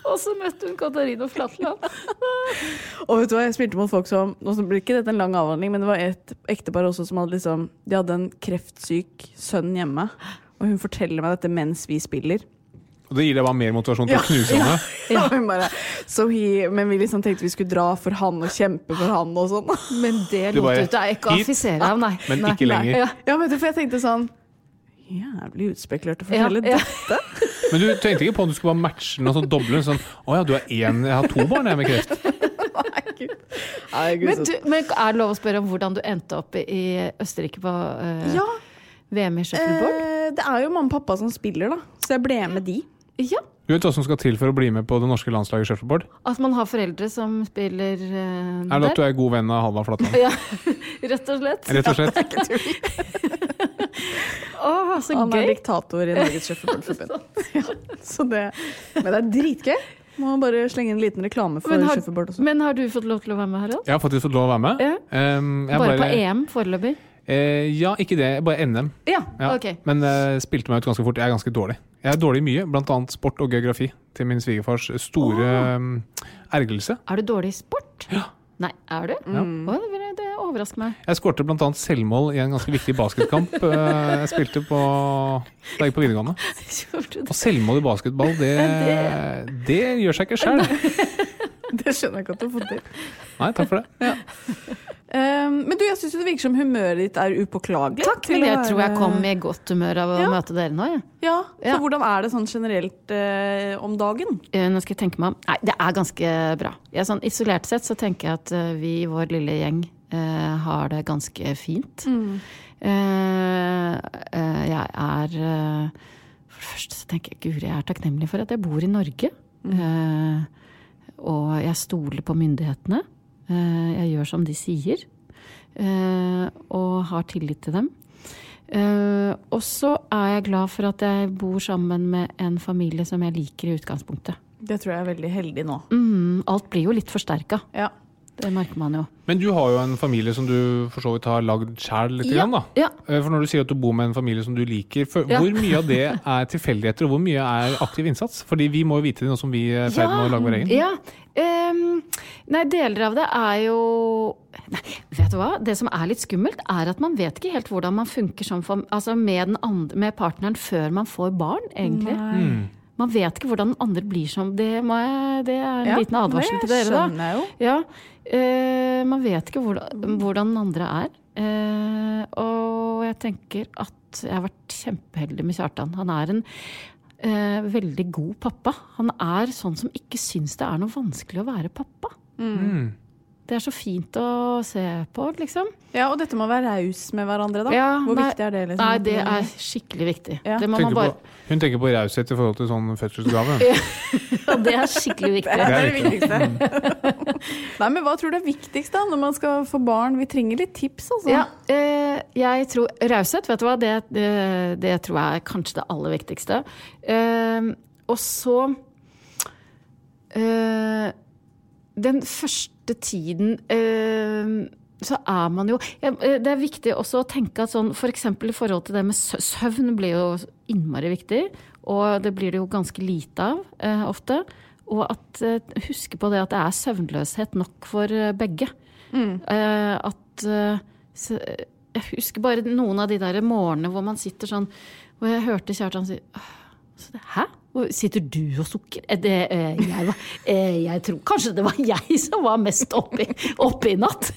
Og så møtte hun Katarina Flatland. Og vet du hva, jeg spilte mot folk som Nå blir ikke dette en lang avhandling, men det var et ektepar også som hadde liksom De hadde en kreftsyk sønn hjemme. Og hun forteller meg dette mens vi spiller. Og det gir deg bare mer motivasjon til å knuse henne. Ja, ja. bare, so he, men vi liksom tenkte vi skulle dra for han og kjempe for han og sånn. Men det lot bare, du deg ikke å affisere av, nei. men Nei. ikke lenger. Ja. Ja, vet du, for jeg tenkte sånn Jævlig utspekulert å fortelle Ja, ja. dette. Men du tenkte ikke på om du skulle bare matche den og sånn doble den? Sånn å ja, du er én Jeg har to barn jeg med kreft. Nei, gud, Men, du, men er det lov å spørre om hvordan du endte opp i, i Østerrike på uh, ja, VM i shuffleboard? eh, det er jo mamma og pappa som spiller, da. Så jeg ble med de. ja. Du vet hva som skal til for å bli med på det norske landslaget i shuffleboard? At man har foreldre som spiller uh, Er det at du er god venn av Halvard Flatland? Ja, rett og slett. Rett og slett. Åh, så Han er diktator i Norges Shuffleboardforbund. ja, så det, men det er dritgøy. Må bare slenge inn en liten reklame for Men har, shuffleboard også. men har du fått lov til å være med, Harald? Jeg har faktisk fått lov til å være med. Ja. Um, jeg Bare, på EM foreløpig? Eh, ja, ikke det. Bare NM. Ja, Ja. ok. Men eh, spilte meg ut ganske fort. Jeg er ganske dårlig. Jeg er dårlig i mye, bl.a. sport og geografi. Til min svigerfars store um, ergrelse. Er du dårlig i sport? Ja. Nei, er du? Ja. Å, det, vil- det overrasker meg. Jeg skårte bl.a. selvmål i en ganske viktig basketkamp eh, jeg spilte på da jeg gikk på videregående. Og selvmål i basketball, det, det gjør seg ikke sjøl. Det skjønner jeg ikke at du har fått til. Nei, takk for det. Um, men du, jeg syns det virker som humøret ditt er upåklagelig. Takk, men jeg tror jeg kom i godt humør av å Ja. møte dere nå. Ja. Ja, så Ja. hvordan er det sånn generelt uh, om dagen? Uh, Nå skal jeg tenke meg om. Nei, det er ganske bra. Jeg, sånn, isolert sett så tenker jeg at uh, vi i vår lille gjeng eh, har det ganske fint. Eh, jeg er eh, For det første så tenker jeg guri, jeg er takknemlig for at jeg bor i Norge. Eh, og jeg stoler på myndighetene. Eh, jeg gjør som de sier. Eh, og har tillit til dem. Eh, og så er jeg glad for at jeg bor sammen med en familie som jeg liker i utgangspunktet. Det tror jeg er veldig heldig nå. Mm, alt blir jo litt forsterka. Ja. Det merker man jo. Men du har jo en familie som du for så vidt har lagd sjæl litt. Ja, igjen, da. ja. Eh, For når du sier at du bor med en familie som du liker, for, Ja. hvor mye av det er tilfeldigheter, og hvor mye er aktiv innsats? Fordi vi må jo vite det nå som vi er i ferd med å lage vår egen. Ja. Um, nei, deler av det er jo Nei, vet du hva? Det som er litt skummelt, er at man vet ikke helt hvordan man funker som altså med, den andre, med partneren før man får barn, egentlig. Mm. Man vet ikke hvordan den andre blir som Det, må jeg, det er en Ja, liten advarsel det til dere, da. skjønner jeg jo. Ja, eh, man vet ikke hvordan, hvordan den andre er. Eh, og jeg tenker at jeg har vært kjempeheldig med Kjartan. Han er en eh, veldig god pappa. Han er sånn som ikke syns det er noe vanskelig å være pappa. Mm. Det er så fint å se på, liksom. Ja, og dette med å være raus med hverandre, da. Ja, Hvor nei- viktig er det? Liksom? Nei, det er skikkelig viktig. Ja. Det må Tenker man bare på, hun tenker på raushet i forhold til sånn fødselsgave. Ja, det er skikkelig viktig. Det er Det det viktigste. Nei, men Hva tror du er viktigst da, når man skal få barn? Vi trenger litt tips, altså. Ja, eh, jeg tror Raushet, vet du hva, det, det, det tror jeg er kanskje det aller viktigste. Eh, og så eh, Den første tiden eh, så er man jo eh, Det er viktig også å tenke at sånn f.eks. For i forhold til det med søvn blir jo innmari viktig. Og det blir det jo ganske lite av eh, ofte. Og at huske på det at det er søvnløshet nok for begge. Mm. at Jeg husker bare noen av de der morgenene hvor man sitter sånn Hvor jeg hørte Kjartan si så det, Hæ? Sitter du og sukker? Det, eh, jeg, var, eh, jeg tror kanskje det var jeg som var mest oppe oppe i natt.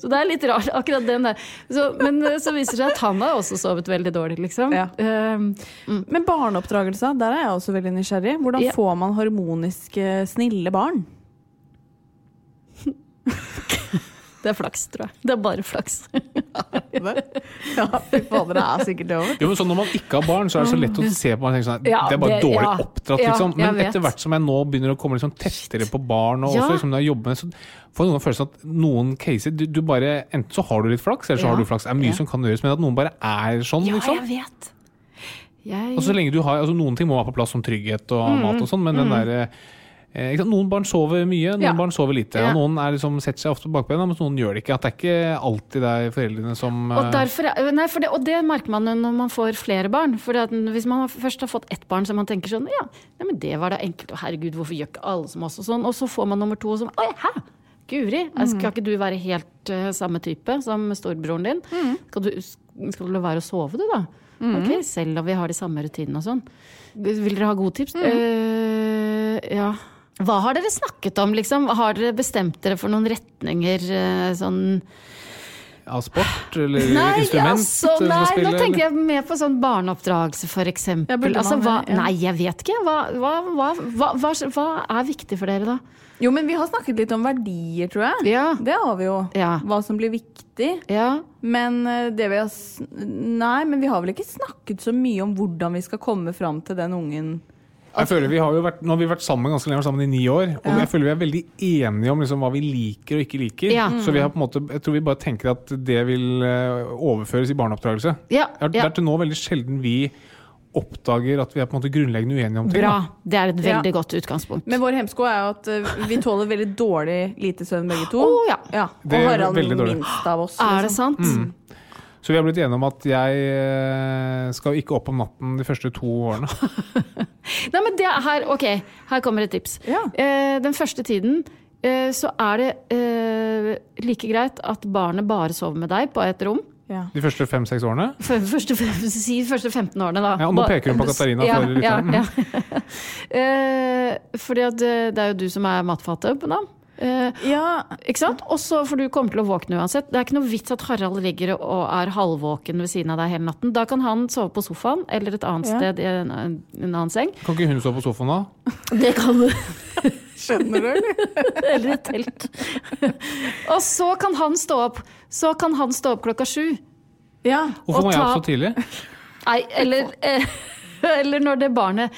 Så det er litt rart, akkurat den der. Så, men eh, så viser det seg at han har også sovet veldig dårlig, liksom. Ja. Eh, Men barneoppdragelse, der er jeg også veldig nysgjerrig. Hvordan Ja. får man harmoniske, snille barn? det er flaks, tror jeg. Det er bare flaks. Ja, fy fader, det er sikkert det òg. Jo, men sånn Når man ikke har barn, så er det så lett å se på man tenker sånn, Ja, Det er bare det- dårlig ja. oppdratt, liksom. Men etter hvert som jeg nå begynner å komme liksom tettere på barn, og Ja. også liksom når jeg jobber med så får jeg noen følelsen at noen caser du, du bare, Enten så har du litt flaks, eller så Ja. har du flaks. Det er mye Ja. som kan gjøres, men at noen bare er sånn, liksom. Ja, jeg vet. Jeg, Og så lenge du har, altså Noen ting må være på plass som trygghet og Mm, mat og sånn, men den der eh, ikke sant? Noen barn sover mye, noen Ja. barn sover lite. Ja. Og noen er liksom, setter seg ofte på bakbena, mens noen gjør det ikke. At det er ikke alltid det er foreldrene som Og, eh, derfor, er- nei, det, og det merker man jo når man får flere barn. For hvis man først har fått ett barn, så man tenker sånn Ja, nei, men det var da enkelt. Og herregud, hvorfor gjør ikke alle som oss? Og sånn. Og så får man nummer to, og sånn Oi, hæ? Guri, skal ikke du være helt uh, samme type som storebroren din? Skal, du, skal du la være å sove, du, da? Ok, selv om vi har de samme rutinene og sånn. Vil dere ha gode tips? Eh, ja. Hva har dere snakket om, liksom? Har dere bestemt dere for noen retninger? eh, sånn Av sport eller Nei, instrument? altså, nei, spille, nå tenker jeg mer på sånn barneoppdragelse, eksempel. altså, hva. Ja. Nei, jeg vet ikke. Hva, hva, hva, hva, hva, hva er viktig for dere, da? Jo, men vi har snakket litt om verdier, tror jeg. Ja. Det har vi jo. Ja. Hva som blir viktig. Ja. Men eh, det vi har Nei, men vi har vel ikke snakket så mye om hvordan vi skal komme fram til den ungen. Jeg føler vi har jo vært, Nå har vi vært sammen ganske lenge, sammen i ni år. Og jeg føler vi er veldig enige om liksom hva vi liker og ikke liker. Ja. Så vi har på en måte, jeg tror vi bare tenker at det vil eh, overføres i barneoppdragelse. Ja, Det er, det er til nå veldig sjelden vi oppdager at vi er på en måte grunnleggende uenige om ting. Bra. da. Det er et veldig Ja. godt utgangspunkt. Men vår hemsko er jo at eh, vi tåler veldig dårlig lite søvn begge to. Å, ja. Og Det er Harald minst av oss. Er det sant? sant? Så vi har blitt enige om at jeg eh, skal ikke opp om natten de første to årene. Nei, men det er her, ok, her kommer et tips. Ja. Eh, den første tiden eh, så er det eh, like greit at barnet bare sover med deg på et rom. Ja. De første fem-seks årene. For, første, si første 15 årene, da. Ja, og nå peker hun på Katarina Ja, for ja, ja. Eh, fordi at eh, det er jo du som er matfatet, på dem. Eh, ja. ikke sant? Og så får du komme til å våkne uansett. Det er ikke noe vits at Harald ligger og er halvvåken ved siden av deg hele natten. Da kan han sove på sofaen eller et annet Ja. sted i en, en annen seng. Kan ikke hun sove på sofaen da? Det kan du. Skjønner du, eller? Eller et telt. og så kan han stå opp. Så kan han stå opp klokka sju. Ja. Hvorfor Og må jeg opp så tidlig? Nei, eller eh, Eller når det barnet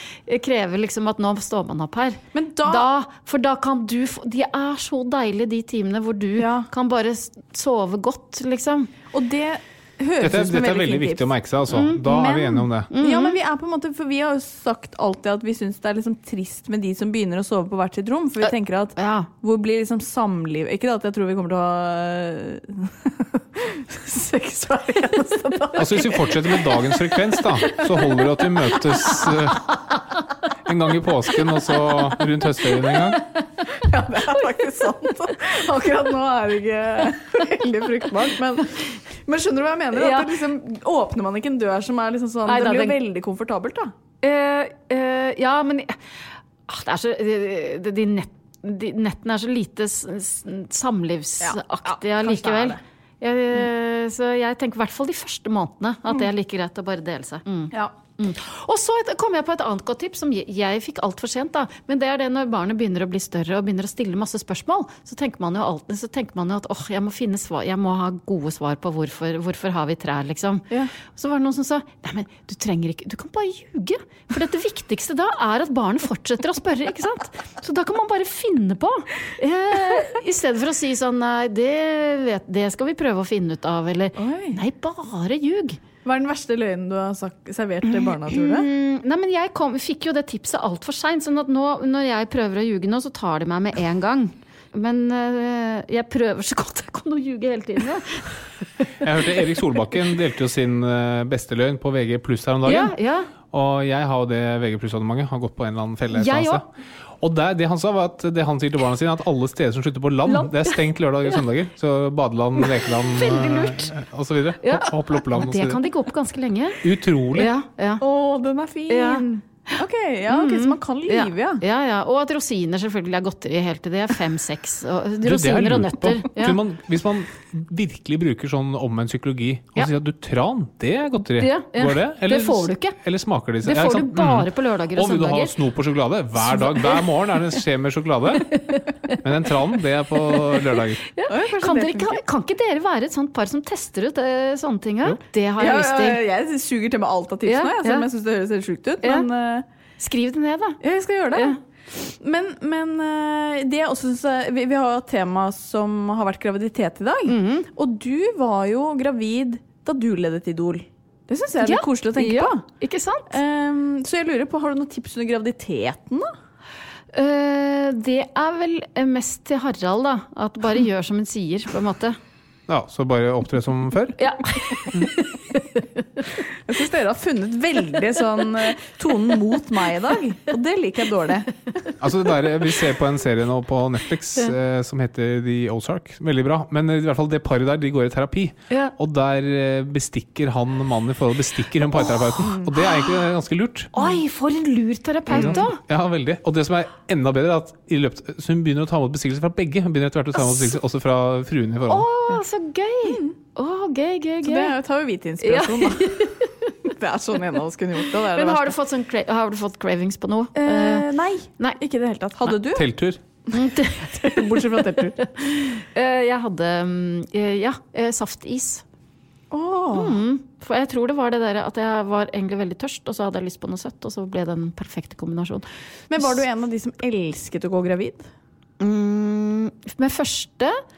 krever liksom at nå står man opp her. Men da, Da, for da kan du få De er så deilige, de timene hvor du Ja. kan bare sove godt, liksom. Og det høres Dette, ut som dette er veldig viktig viktig å merke seg. Altså. Da er vi enige om det. Ja, men vi er på en måte, for vi har jo sagt alltid at vi syns det er liksom trist med de som begynner å sove på hvert sitt rom. For vi tenker at Ja. hvor blir liksom samliv Ikke at jeg tror vi kommer til å ha sex hver eneste dag. Altså Hvis vi fortsetter med dagens frekvens, da, så holder det at vi møtes uh, en gang i påsken og så rundt høstferien en gang. Ja, det er faktisk sant. Akkurat nå er det ikke veldig fruktbart. Men, men skjønner du hva jeg mener? Ja. At det liksom, åpner man ikke en dør som er liksom sånn Nei, Det blir jo veldig komfortabelt, da. Uh, uh, ja, men ah, det er så, de, de, nett, de nettene er så lite samlivsaktige Ja, ja, likevel. det er så jeg tenker i hvert fall de første månedene at det er like greit å bare dele seg. Ja. Og så et- kom jeg på et annet godt tips som jeg, jeg fikk altfor sent. da. Men det er det når barnet begynner å bli større og begynner å stille masse spørsmål. Så tenker man jo alltid så tenker man jo at åh, jeg må finne svar, jeg må ha gode svar på hvorfor, hvorfor har vi trær, liksom. Ja. Så var det noen som sa nei, men du trenger ikke, du kan bare ljuge. For det viktigste da er at barnet fortsetter å spørre, ikke sant. Så da kan man bare finne på. Eh, I stedet for å si sånn nei, det, vet, det skal vi prøve å finne ut av, eller Oi. nei, bare ljug. Hva er den verste løgnen du har sagt, servert til barna, tror du? Mm, nei, men jeg kom, fikk jo det tipset altfor seint, sånn at nå, når jeg prøver å ljuge nå, så tar de meg med en gang. Men eh, jeg prøver så godt jeg kan å ljuge hele tiden. Ja. Jeg hørte Erik Solbakken delte jo sin eh, beste løgn på VG pluss her om dagen. ja. Og jeg har jo det VG pluss-abonnementet. Har gått på en eller annen felle. Jeg. Og der, det han sa var at det han sier til barna sine, at alle steder som slutter på land, Land. det er stengt lørdager og søndager. Så badeland, lekeland eh, og så videre. Ja. Hopp- osv. Det kan de gå på ganske lenge. Utrolig. Ja, ja. Å, den er fin! Ja. Ok, ja, ok, så man kan lyve, ja. ja, ja. Og at rosiner selvfølgelig er godteri helt til det er fem-seks. Det Rosiner og nøtter. Ja. Man, hvis man virkelig bruker sånn omvendt psykologi og Ja. sier at du tran, det er godteri. Ja, ja. Går det? Det får du ikke. Eller smaker de? Det Ja, får du bare Mhm. på lørdager og Og vil du ha søndager. snop og sjokolade? Hver dag, hver morgen er det en skje med sjokolade. Men den tranen, det er på lørdager. Kan, dere, kan, kan ikke dere være et sånt par som tester ut eh, sånne ting? Ja? Det har jeg Ja, lyst til. jeg suger til meg alt av tipsene, Ja, jeg, selv om ja. jeg syns det høres helt sjukt ut. Men eh, Skriv det ned, da. ja, jeg skal gjøre det. Ja. Men, men eh, det jeg også synes vi, vi har et tema som har vært graviditet i dag. Mhm. Og du var jo gravid da du ledet Idol. Det syns jeg er litt Ja. koselig å tenke ja, på. Ikke sant? Um, så jeg lurer på, har du noen tips under graviditeten, da? Uh, det er vel mest til Harald, da. At bare gjør som hun sier, på en måte. Ja, Så bare opptre som før? Ja. Jeg syns dere har funnet veldig sånn eh, tonen mot meg i dag. Og det liker jeg dårlig. Altså det der, Vi ser på en serie nå på Netflix eh, som heter The Ozark. Veldig bra. Men i hvert fall det paret der, de går i terapi. Ja. Og der eh, bestikker han mannen i forhold bestikker hun parterapeuten. Og det er egentlig ganske lurt. Oi, for en lur terapeut, da! Ja, veldig. Og det som er enda bedre, er at i løpet, så hun begynner å ta imot bestikkelser fra begge. Hun begynner etter hvert å ta imot bestikkelser også fra fruen i forhold forholdet. så så gøy! Å, gøy, gøy, Så det tar jo vi til inspirasjon, da. Det er sånn en av oss kunne gjort det. det er det Men har du, fått sånn, cra- har du fått cravings på noe? Eh, nei, nei. ikke i det hele tatt. Hadde du? Telttur. Bortsett fra telttur. Eh, jeg hadde mm, eh, ja, eh, saftis. Åh. Mm. For jeg tror det var det der at jeg var egentlig veldig tørst, og så hadde jeg lyst på noe søtt, og så ble det en perfekt kombinasjon. Men var du en av de som elsket å gå gravid? Mm, med første, eh,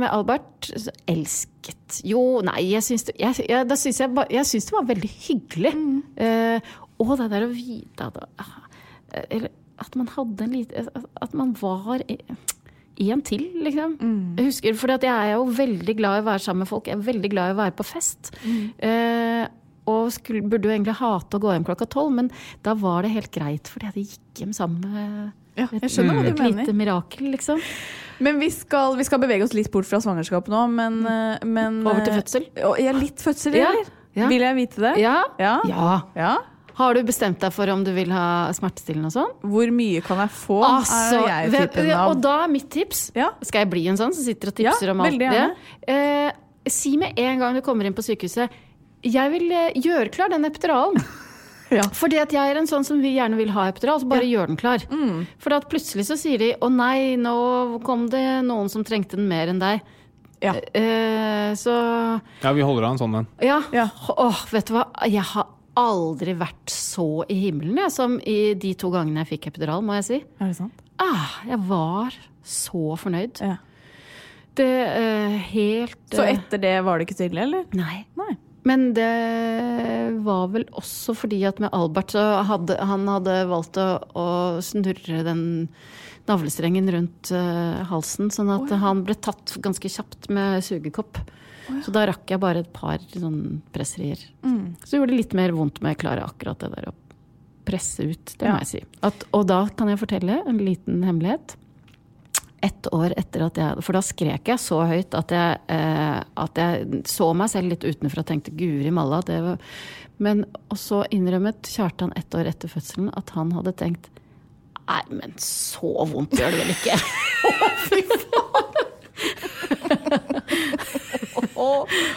med Albert, så elsket Jo, nei, jeg syns det, jeg, jeg, da syns jeg, jeg syns det var veldig hyggelig. Eh, og det der å vite at, at man hadde en lite At man var en til, liksom. Jeg husker, for jeg er jo veldig glad i å være sammen med folk. Jeg er veldig glad i å være på fest. Eh, og skulle, burde jo egentlig hate å gå hjem klokka tolv, men da var det helt greit, fordi jeg gikk hjem sammen med Ja, et, et, et lite mirakel, liksom. Men vi skal, vi skal bevege oss litt bort fra svangerskap nå, men, eh, men Over til eh, fødsel. Ja, litt fødsel, eller? ja. Vil jeg vite det? Ja. Ja. ja. Har du bestemt deg for om du vil ha smertestillende og sånn? Hvor mye kan jeg få? Altså, er jeg typen av og da er mitt tips. Skal jeg bli en sånn som sitter og tipser om alt det? Eh, si med en gang du kommer inn på sykehuset jeg vil eh, gjøre klar den epiduralen. Ja. Fordi at jeg er en sånn som vi gjerne vil ha epidural, så bare gjør den klar. Mm. For at plutselig så sier de 'å nei, nå kom det noen som trengte den mer enn deg'. Ja. Eh, så Ja, vi holder av en sånn en. Ja. Ja. Åh, vet du hva? Jeg har aldri vært så i himmelen jeg, som i de to gangene jeg fikk epidural, må jeg si. Er det sant? Ah, jeg var så fornøyd. Ja. Det eh, helt Så eh, etter det var det ikke så ille, eller? Nei. Nei. Men det var vel også fordi at med Albert så hadde han hadde valgt å, å snurre den navlestrengen rundt uh, halsen, sånn at han ble tatt ganske kjapt med sugekopp. Så da rakk jeg bare et par sånn presserier. Så gjorde det litt mer vondt med å klare akkurat det der å presse ut, det Ja. må jeg si. At, og da kan jeg fortelle en liten hemmelighet. Ett år etter at jeg For da skrek jeg så høyt at jeg, eh, at jeg så meg selv litt utenfra og tenkte guri malla. Det var, men og så innrømmet Kjartan ett år etter fødselen at han hadde tenkt Nei, men så vondt gjør det vel ikke?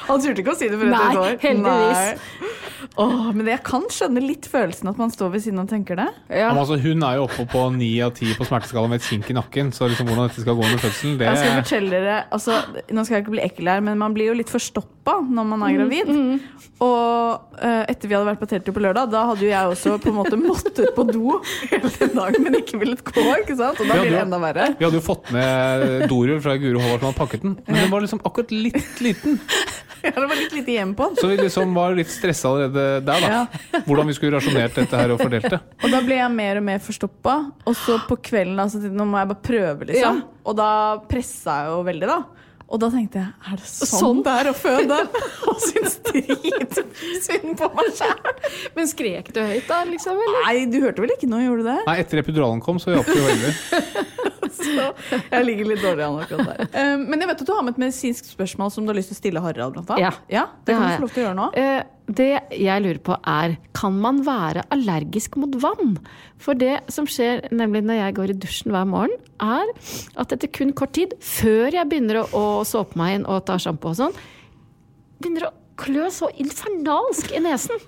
Han turte ikke å si det for et Nei, år. heldigvis. Nei. Åh, men jeg kan skjønne litt følelsen at man står ved siden og tenker det. Ja. Men altså, hun er jo oppe på ni av ti på smerteskala med et kink i nakken, så liksom hvordan dette skal gå under fødselen, det Jeg skal fortelle dere, altså, Nå skal jeg ikke bli ekkel her, men man blir jo litt forstoppa når man er gravid. Og uh, etter vi hadde vært på telttur på lørdag, da hadde jo jeg også på en måte måttet på do hele dagen, men ikke villet gå. ikke sant? Og da blir det enda verre. Vi hadde jo fått med dorull fra Guro Håvard som hadde pakket den, men den var liksom akkurat litt liten. Ja, det var litt lite hjem på den. Så vi liksom var litt stressa allerede der, da. Hvordan vi skulle rasjonert dette her og fordelt det. Og da ble jeg mer og mer forstoppa. Og så på kvelden da, så tenkte jeg, nå må jeg bare prøve, liksom. Og da pressa jeg jo veldig, da. Og da tenkte jeg, er det sånn, Sånn? det er å føde? og syntes dritsynd på meg sjæl. Men skrek du høyt da, liksom? Eller? Nei, du hørte vel ikke noe, gjorde du det? Nei, etter epiduralen kom, så hjalp det veldig. Så jeg ligger litt dårlig an akkurat der. Um, men jeg vet at du har med et medisinsk spørsmål som du har lyst til å stille Harald, blant annet. Ja, det, det kan du få lov til å gjøre nå. Eh, det jeg lurer på er, kan man være allergisk mot vann? For det som skjer nemlig når jeg går i dusjen hver morgen, er at etter kun kort tid, før jeg begynner å, såpe meg inn og ta sjampo og sånn, begynner å klø så infernalsk i nesen.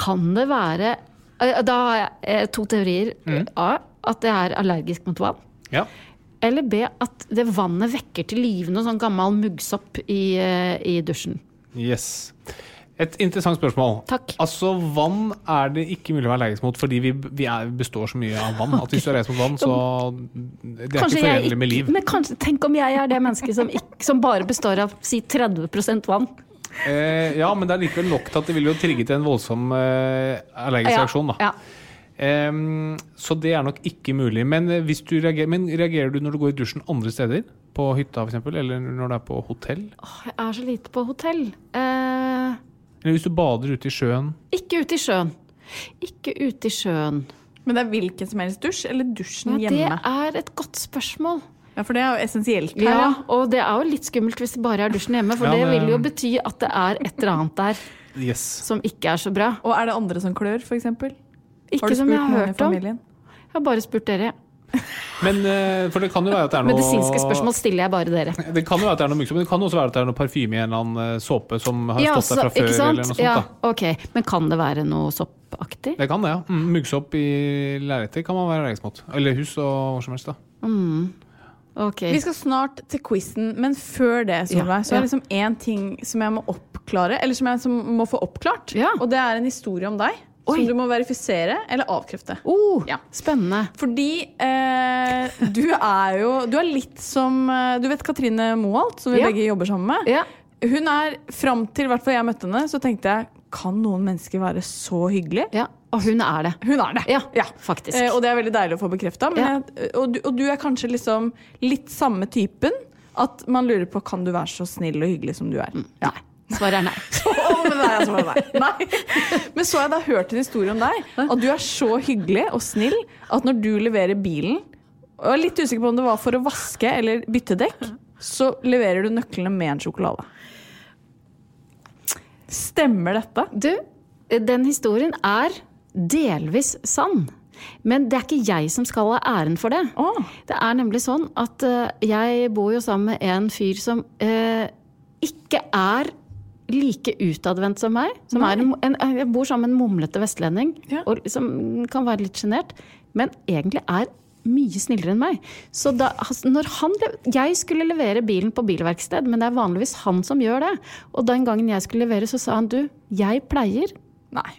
Kan det være eh, Da har jeg eh, to teorier. A. At jeg er allergisk mot vann. Ja. Eller B. At det vannet vekker til live noe sånn gammel muggsopp i, eh, i dusjen. Yes. Et interessant spørsmål. Takk. Altså, Vann er det ikke mulig å være allergisk mot, fordi vi, vi er, består så mye av vann. At hvis du er allergisk mot vann, så Det er Kanskje ikke forenlig med liv. Men kanskje, tenk om jeg er det mennesket som, ikke, som bare består av si 30 vann. Eh, ja, men det er likevel nok til at det vil jo trigge til en voldsom eh, allergisk reaksjon. da. Ja. Ehm, så det er nok ikke mulig. Men, eh, reagerer, men reagerer du når du går i dusjen andre steder? På hytta f.eks., eller når du er på hotell? Åh, Jeg er så lite på hotell. Eh, Eller hvis du bader ute i sjøen? ikke ute i sjøen. Ikke ute i sjøen. Men det er hvilken som helst dusj, eller dusjen Ja, det er et godt spørsmål. Ja, For det er jo essensielt her. Ja, og det er jo litt skummelt hvis det bare er dusjen hjemme, for Ja, det det- vil jo bety at det er et eller annet der Yes. som ikke er så bra. Og er det andre som klør, f.eks.? Har Ikke som jeg har hørt om. Jeg har bare spurt dere. Men, eh, for det kan jo være at det er noe Medisinske spørsmål stiller jeg bare dere. Det kan jo være at det er noe myggsopp, men det kan også være at det er noe parfyme i en eller annen eh, såpe som har Ja, stått der fra før. ikke sant? eller noe sånt Ja, da. ok. Men kan det være noe soppaktig? Det kan det, ja. Mm, muggsopp i lerreter kan man være allergisk mot. Eller hus og hva som helst. da. Ok. Vi skal snart til quizen, men før det Solveig, så er ja. det liksom én ting som jeg må oppklare, eller som jeg som må få oppklart. Ja. Og det er en historie om deg Oi. som du må verifisere eller avkrefte. Oh, Ja. Spennende. Fordi eh, du er jo Du er litt som eh, Du vet Katrine Moholt, som vi Ja. begge jobber sammen med? Ja. Hun er, Fram til hvert jeg møtte henne, så tenkte jeg kan noen mennesker være så hyggelige? ja. Og hun er det. Hun er det. Ja, faktisk. Eh, og det er veldig deilig å få bekrefta. Ja. Og, og du er kanskje liksom litt samme typen. At man lurer på kan du være så snill og hyggelig som du er. Ja. Svaret er nei. Så, men nei, svarer nei. nei. Men så har jeg da hørt en historie om deg. At du er så hyggelig og snill at når du leverer bilen Og jeg er litt usikker på om det var for å vaske eller bytte dekk, så leverer du nøklene med en sjokolade. Stemmer dette? Du, den historien er delvis sann. Men det er ikke jeg som skal ha æren for det. Oh. Det er nemlig sånn at eh, jeg bor jo sammen med en fyr som eh, ikke er like utadvendt som meg. Som er en, en, jeg bor sammen med en mumlete vestlending Ja. og som kan være litt sjenert, men egentlig er mye snillere enn meg. Så da, når han, jeg skulle levere bilen på bilverksted, men det er vanligvis han som gjør det. Og den gangen jeg skulle levere, så sa han du, jeg pleier Nei.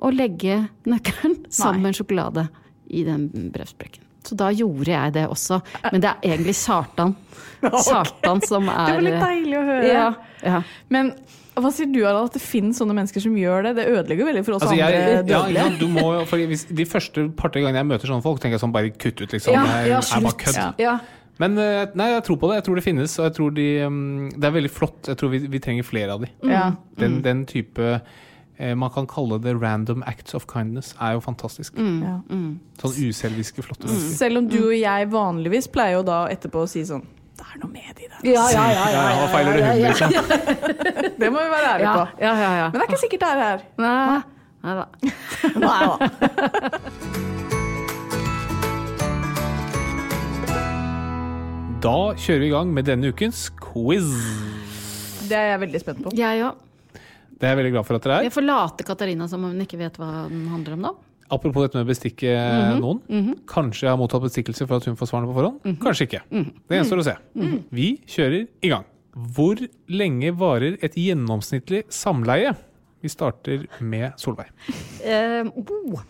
å legge nøkkelen sammen med en sjokolade i den brevsprekken. Så da gjorde jeg det også. Men det er egentlig Sartan. Sartan som er Det var litt deilig å høre. Ja, ja. Men hva sier du, Harald, at det finnes sånne mennesker som gjør det? Det ødelegger veldig for oss Altså, jeg, andre ja, dødelige. ikke du må, for hvis, de første par-tre gangene jeg møter sånne folk, tenker jeg sånn bare kutt ut, liksom. Ja, er, ja, er bare kødd. Ja. Ja. Men eh, nei, jeg tror på det. Jeg tror det finnes, og jeg tror de, mm, det er veldig flott. Jeg tror vi, vi trenger flere av de. Ja. Den, den type eh, Man kan kalle det random acts of kindness. Er jo fantastisk. Ja. Sånn uselviske, flotte mennesker. Selv om du og jeg vanligvis pleier jo da etterpå å si sånn Det er noe med de der. Ja, ja, ja. Ja, ja, hva feiler det hunden, liksom? Det må vi være ærlige Ja, på. ja, ja, ja. Men det er ikke sikkert det er her. Nei, nei da. Nei da. Da kjører vi i gang med denne ukens quiz. Det er jeg veldig spent på. Jeg òg. Det er jeg veldig glad for at dere er. Jeg forlater Katarina som om hun ikke vet hva den handler om nå. Apropos dette med å bestikke noen. Kanskje jeg har mottatt bestikkelse for at hun får svarene på forhånd. Kanskje ikke. Det gjenstår å se. Vi kjører i gang. Hvor lenge varer et gjennomsnittlig samleie? Vi starter med Solveig. Uh, oh.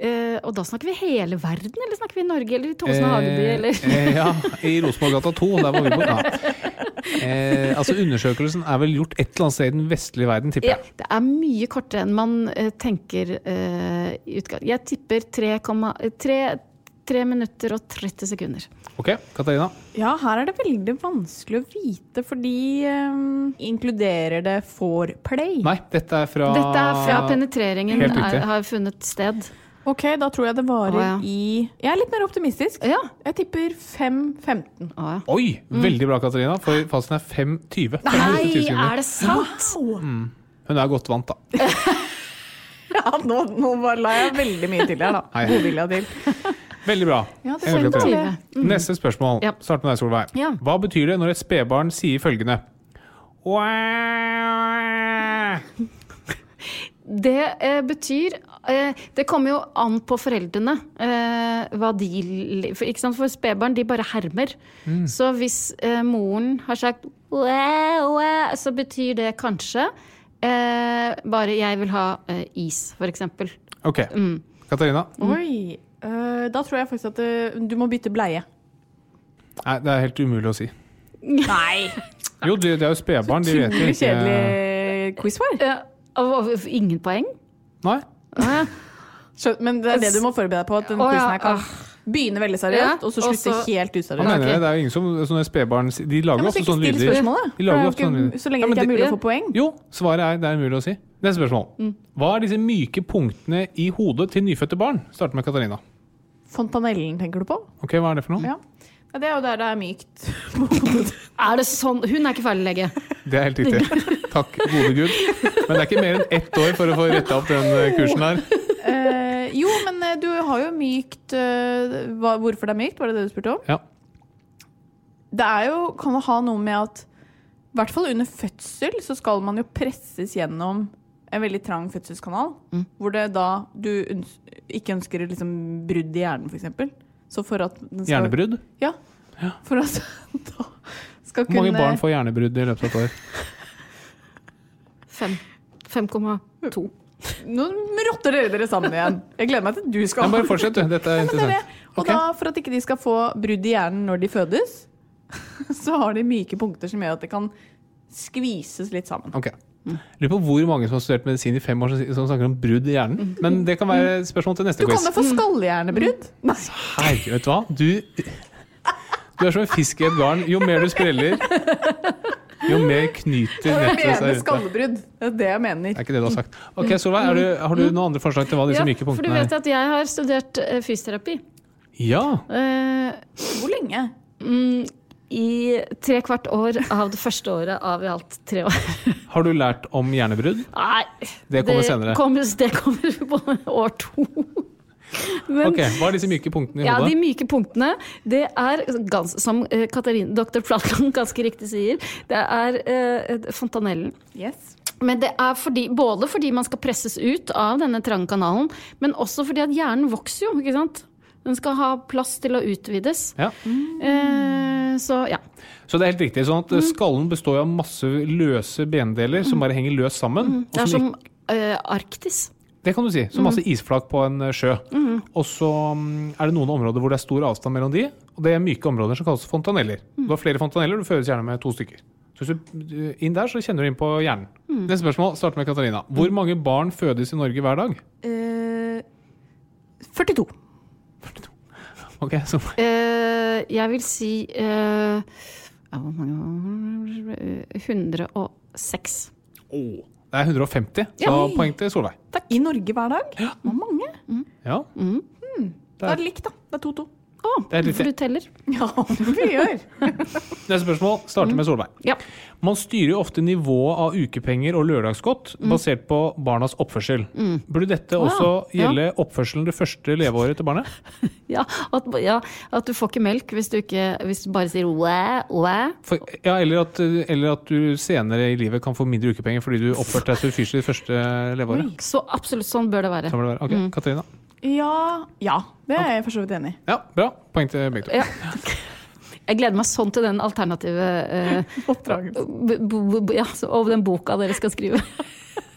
Eh, og da snakker vi hele verden, eller snakker vi Norge, eller Tåsen Hageby, eller eh, ja, i Rosenborggata 2, der var vi på. Ja. Eh, altså Undersøkelsen er vel gjort et eller annet sted i den vestlige verden, tipper Ja, det er mye kortere enn man uh, tenker uh, i utgang. Jeg tipper 3 minutter og 30 sekunder. Ok, Katarina. Ja, her er det veldig vanskelig å vite, fordi um, Inkluderer det foreplay? Nei, dette er fra Dette er fra penetreringen er, har funnet sted. Ok, da tror jeg det varer Å, ja. i Jeg er litt mer optimistisk. Ja. Jeg tipper 5-15. Å, ja. Oi! Veldig bra, Katarina. For fasen er 5.20. Nei, er det sant? Hun er godt vant, da. Ja, nå, nå bare la jeg veldig mye til her, da. Hei. Godvilja til. Veldig bra. Ja, det var dårlig. gratulere. Neste spørsmål. Ja. Start med deg, Solveig. Ja. Hva betyr det når et spedbarn sier følgende? Det eh, betyr Det kommer jo an på foreldrene. Eh, hva de ikke sant? For spedbarn, de bare hermer. Så hvis eh, moren har sagt «Wæ, wæ», så betyr det kanskje eh, bare 'jeg vil ha eh, is', for eksempel. Ok. Katarina? Oi. øh, da tror jeg faktisk at du må bytte bleie. Nei, det er helt umulig å si. Nei! Jo, det, det er jo spedbarn. De vet Utrolig ikke kjedelig quizsvar. Ja, ingen poeng? Nei. Men det er det du må forberede deg på. At den oh, ja. quizen her kan begynne veldig seriøst, Ja, og så slutte helt useriøst. mener okay. Det er jo ingen som sånne spedbarn De lager men ofte sånne lyder. De lager er ofte sånne lyder. så lenge det ikke er mulig å få poeng. Jo, svaret er det er mulig å si. Neste spørsmål. Mm. Hva er disse myke punktene i hodet til nyfødte barn? Starter med Katarina. Fontanellen, tenker du på? Ok, Hva er det for noe? Ja. Ja, det er jo der det er mykt. Er det sånn? Hun er ikke ferdig lege. Det er helt riktig. Takk, gode gud. Men det er ikke mer enn ett år for å få retta opp den eh, kursen her. Eh, jo, men eh, du har jo mykt hva, Hvorfor det er mykt, var det det du spurte om? Ja. Det er jo, kan jo ha noe med at i hvert fall under fødsel så skal man jo presses gjennom en veldig trang fødselskanal. Mm. Hvor det da du ikke ønsker liksom brudd i hjernen, f.eks. Så for at den skal Hjernebrudd? Ja. For at da skal Hvor mange kunne barn får hjernebrudd i løpet av et år? 5,2. Nå rotter dere dere sammen igjen. Jeg gleder meg til du skal bare fortsett, du. Dette er Ja, det er interessant. det. Og Ok. da, for at ikke de skal få brudd i hjernen når de fødes, så har de myke punkter som gjør at det kan skvises litt sammen. Ok. Lurer på hvor mange som har studert medisin i fem år som, snakker om brudd i hjernen. Men det kan være spørsmål til neste Du kan quiz. da få skallhjernebrudd. Nei. Herregud, vet du hva? Du, du er som en fisk i et garn. Jo mer du spreller, jo mer knyter nettet seg rundt skallebrudd. Det er det jeg mener. Det er ikke det du har sagt. Ok, Solveig, er du, Har du noen andre forslag til hva disse Ja, myke for du vet er? at jeg har studert eh, fysioterapi. Ja. Uh, Hvor lenge? mm, I tre kvart år av det første året av i alt tre år. Har du lært om hjernebrudd? Nei, Det kommer senere. Kommer, det kommer på år to. Men, Ok, Hva er disse myke punktene i Ja, De myke punktene, det er, gans, som eh, Katarina, dr. Flatland ganske riktig sier, det er eh, fontanellen. Yes. Men det er fordi, både fordi man skal presses ut av denne trange kanalen, men også fordi at hjernen vokser jo, ikke sant? Den skal ha plass til å utvides. Ja. Eh, så ja. Så det er helt riktig. sånn at Mm. Skallen består av masse løse bendeler som bare henger løst sammen. Mm. Det er som som eh, Arktis. Det kan du si. Som Mm. masse isflak på en sjø. sjø. Og så mm, er det noen områder hvor det er stor avstand mellom de, og det er myke områder som kalles fontaneller. Mm. Du har flere fontaneller, du fødes gjerne med to stykker. Så hvis du eh, inn der, så kjenner du inn på hjernen. Mm. Neste spørsmål starter med Katarina. Hvor mange barn fødes i Norge hver dag? Eh, 42. Ok, så Eh, jeg vil si uh, ja, Hvor mange Eh, 106. Det er 150, så Ja. poeng til Solveig. I Norge hver dag? Det var mange. Ja, Da er likt, da. Det er 2-2. Å, Det er for du teller? Ja, vi gjør. Neste spørsmål starter med Solveig. Ja. Man styrer jo ofte nivået av ukepenger og lørdagsgodt basert på barnas oppførsel. Burde dette også ja. gjelde oppførselen det første leveåret til barnet? Ja at, ja, at du får ikke melk hvis du, ikke, hvis du bare sier wæ, wæ. For, ja, eller, at, eller at du senere i livet kan få mindre ukepenger fordi du oppførte deg så ufyselig det første leveåret. Så absolutt sånn bør det være. Sånn bør det være. Ok, Katarina? Ja, ja. Det er jeg for så vidt enig i. Ja, bra. Poeng til begge to. Ja. Jeg gleder meg sånn til den alternative eh, ja, over og den boka dere skal skrive.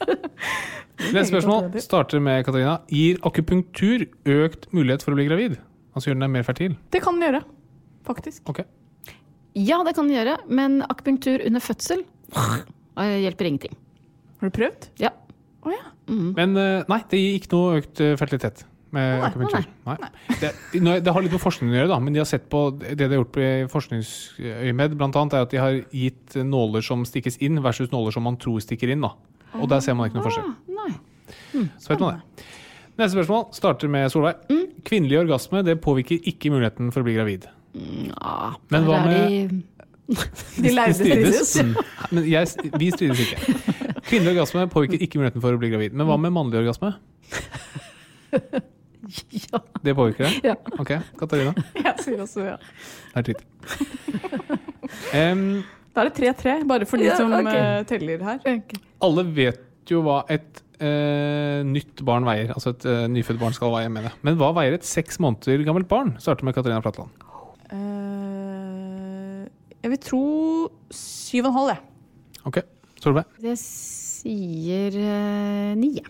Neste spørsmål starter med Katarina. Gir akupunktur økt mulighet for å bli gravid? Altså gjør den deg mer fertil? Det kan den gjøre. Faktisk. Okay. Ja, det kan den gjøre, men akupunktur under fødsel eh, hjelper ingenting. Har du prøvd? Ja. Oh, ja. Men eh, nei, det gir ikke noe økt eh, fertilitet med Nei, akupunktur. Nei. Det, det har litt med forskning å gjøre, da, men de har sett på det de har gjort i forskningsøyemed, annet, er at de har gitt nåler som stikkes inn, versus nåler som man tror stikker inn. da. Og der ser man ikke noe forskjell. Ah, nei. Så vet man det. Neste spørsmål starter med Solveig. Mm. Kvinnelig orgasme det påvirker ikke muligheten for å bli gravid. Ja, Men hva med- de- De lærde strides. Mm. Men jeg, vi strides ikke. Kvinnelig orgasme påvirker ikke muligheten for å bli gravid. Men hva med mannlig orgasme? Ja. Det påvirker deg? Ja. Ok, Katarina? Jeg sier også ja. Det er tritt Um, da er det 3-3, bare for de ja, som okay. Eh, teller her. Alle vet jo hva et uh, nytt barn veier. Altså et uh, nyfødt barn skal veie, mener jeg. Men hva veier et seks måneder gammelt barn? Starter med Katarina Flatland. Uh, jeg vil tro 7,5, jeg. Ok. Solveig? Det sier uh, 9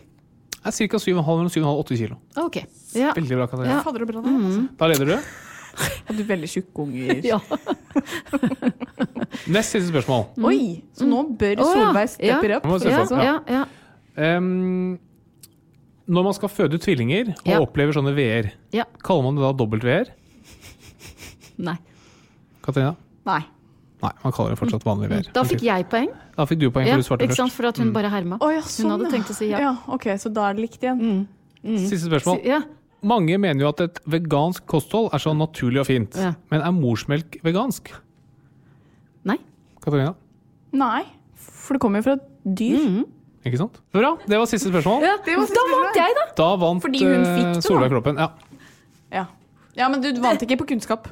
er ca. 7,5 mellom 7,5-8 kilo. Okay. Ja. Veldig bra, Katarina. Fader og bra mm Altså. Da leder du. Hadde veldig tjukke unger. ja. Nest siste spørsmål. Oi! Så nå bør Å. Solveig steppe Ja. Nå må Ja, ja, ja. Em, når man skal føde tvillinger og Ja. opplever sånne veer, Ja. kaller man det da dobbelt-veer? Nei. Katarina? Nei. Nei, man kaller det fortsatt vanlig veer. Da fikk jeg poeng. Da fikk du poeng, Ja, for du svarte først. ikke sant? For at hun bare herma. Å ja, sånn, Hun sånn, hadde tenkt å si ja. ja. Ok, så da er det likt igjen. Siste spørsmål. Ja. Mange mener jo at et vegansk kosthold er så naturlig og fint. Ja. Men er morsmelk vegansk? Nei. Katarina? Nei, for det kommer jo fra dyr. Mhm. Ikke sant? Bra. Det var siste spørsmål. Ja, Det var da vant jeg, da! Da vant Fordi hun eh, fikk det, da. Solveig Kloppen. Ja. Ja. ja, men du vant ikke på kunnskap.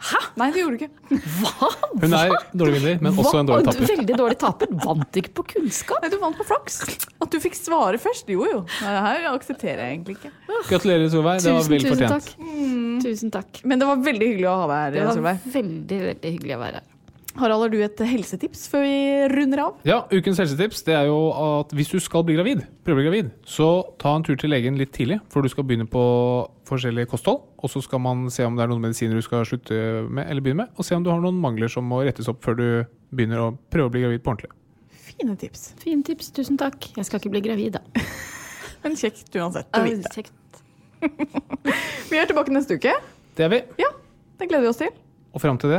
Hæ? Nei, det gjorde du ikke. Hva?! Hun er dårlig vinner, men også en dårlig taper. Veldig dårlig taper. Vant ikke på kunnskap. Nei, Du vant på flaks. At du fikk svare først. Jo jo. Nei, Det her aksepterer jeg egentlig ikke. Gratulerer, Solveig. Det var vel fortjent. tusen takk. takk. Tusen takk. Men det var veldig hyggelig å ha deg her, Det var veldig, veldig hyggelig å være her. Harald, har du et helsetips før vi runder av? Ja, ukens helsetips det er jo at hvis du skal bli gravid, prøve å bli gravid, så ta en tur til legen litt tidlig, for du skal begynne på forskjellig kosthold. Og så skal man se om det er noen medisiner du skal slutte med eller begynne med, og se om du har noen mangler som må rettes opp før du begynner å prøve å bli gravid på ordentlig. Fine tips. Fine tips. Tusen takk. Jeg skal ikke bli gravid, da. Men kjekt uansett å vite. Kjekt. Vi er tilbake neste uke. Det er vi. Ja, det gleder vi oss til. Og fram til det,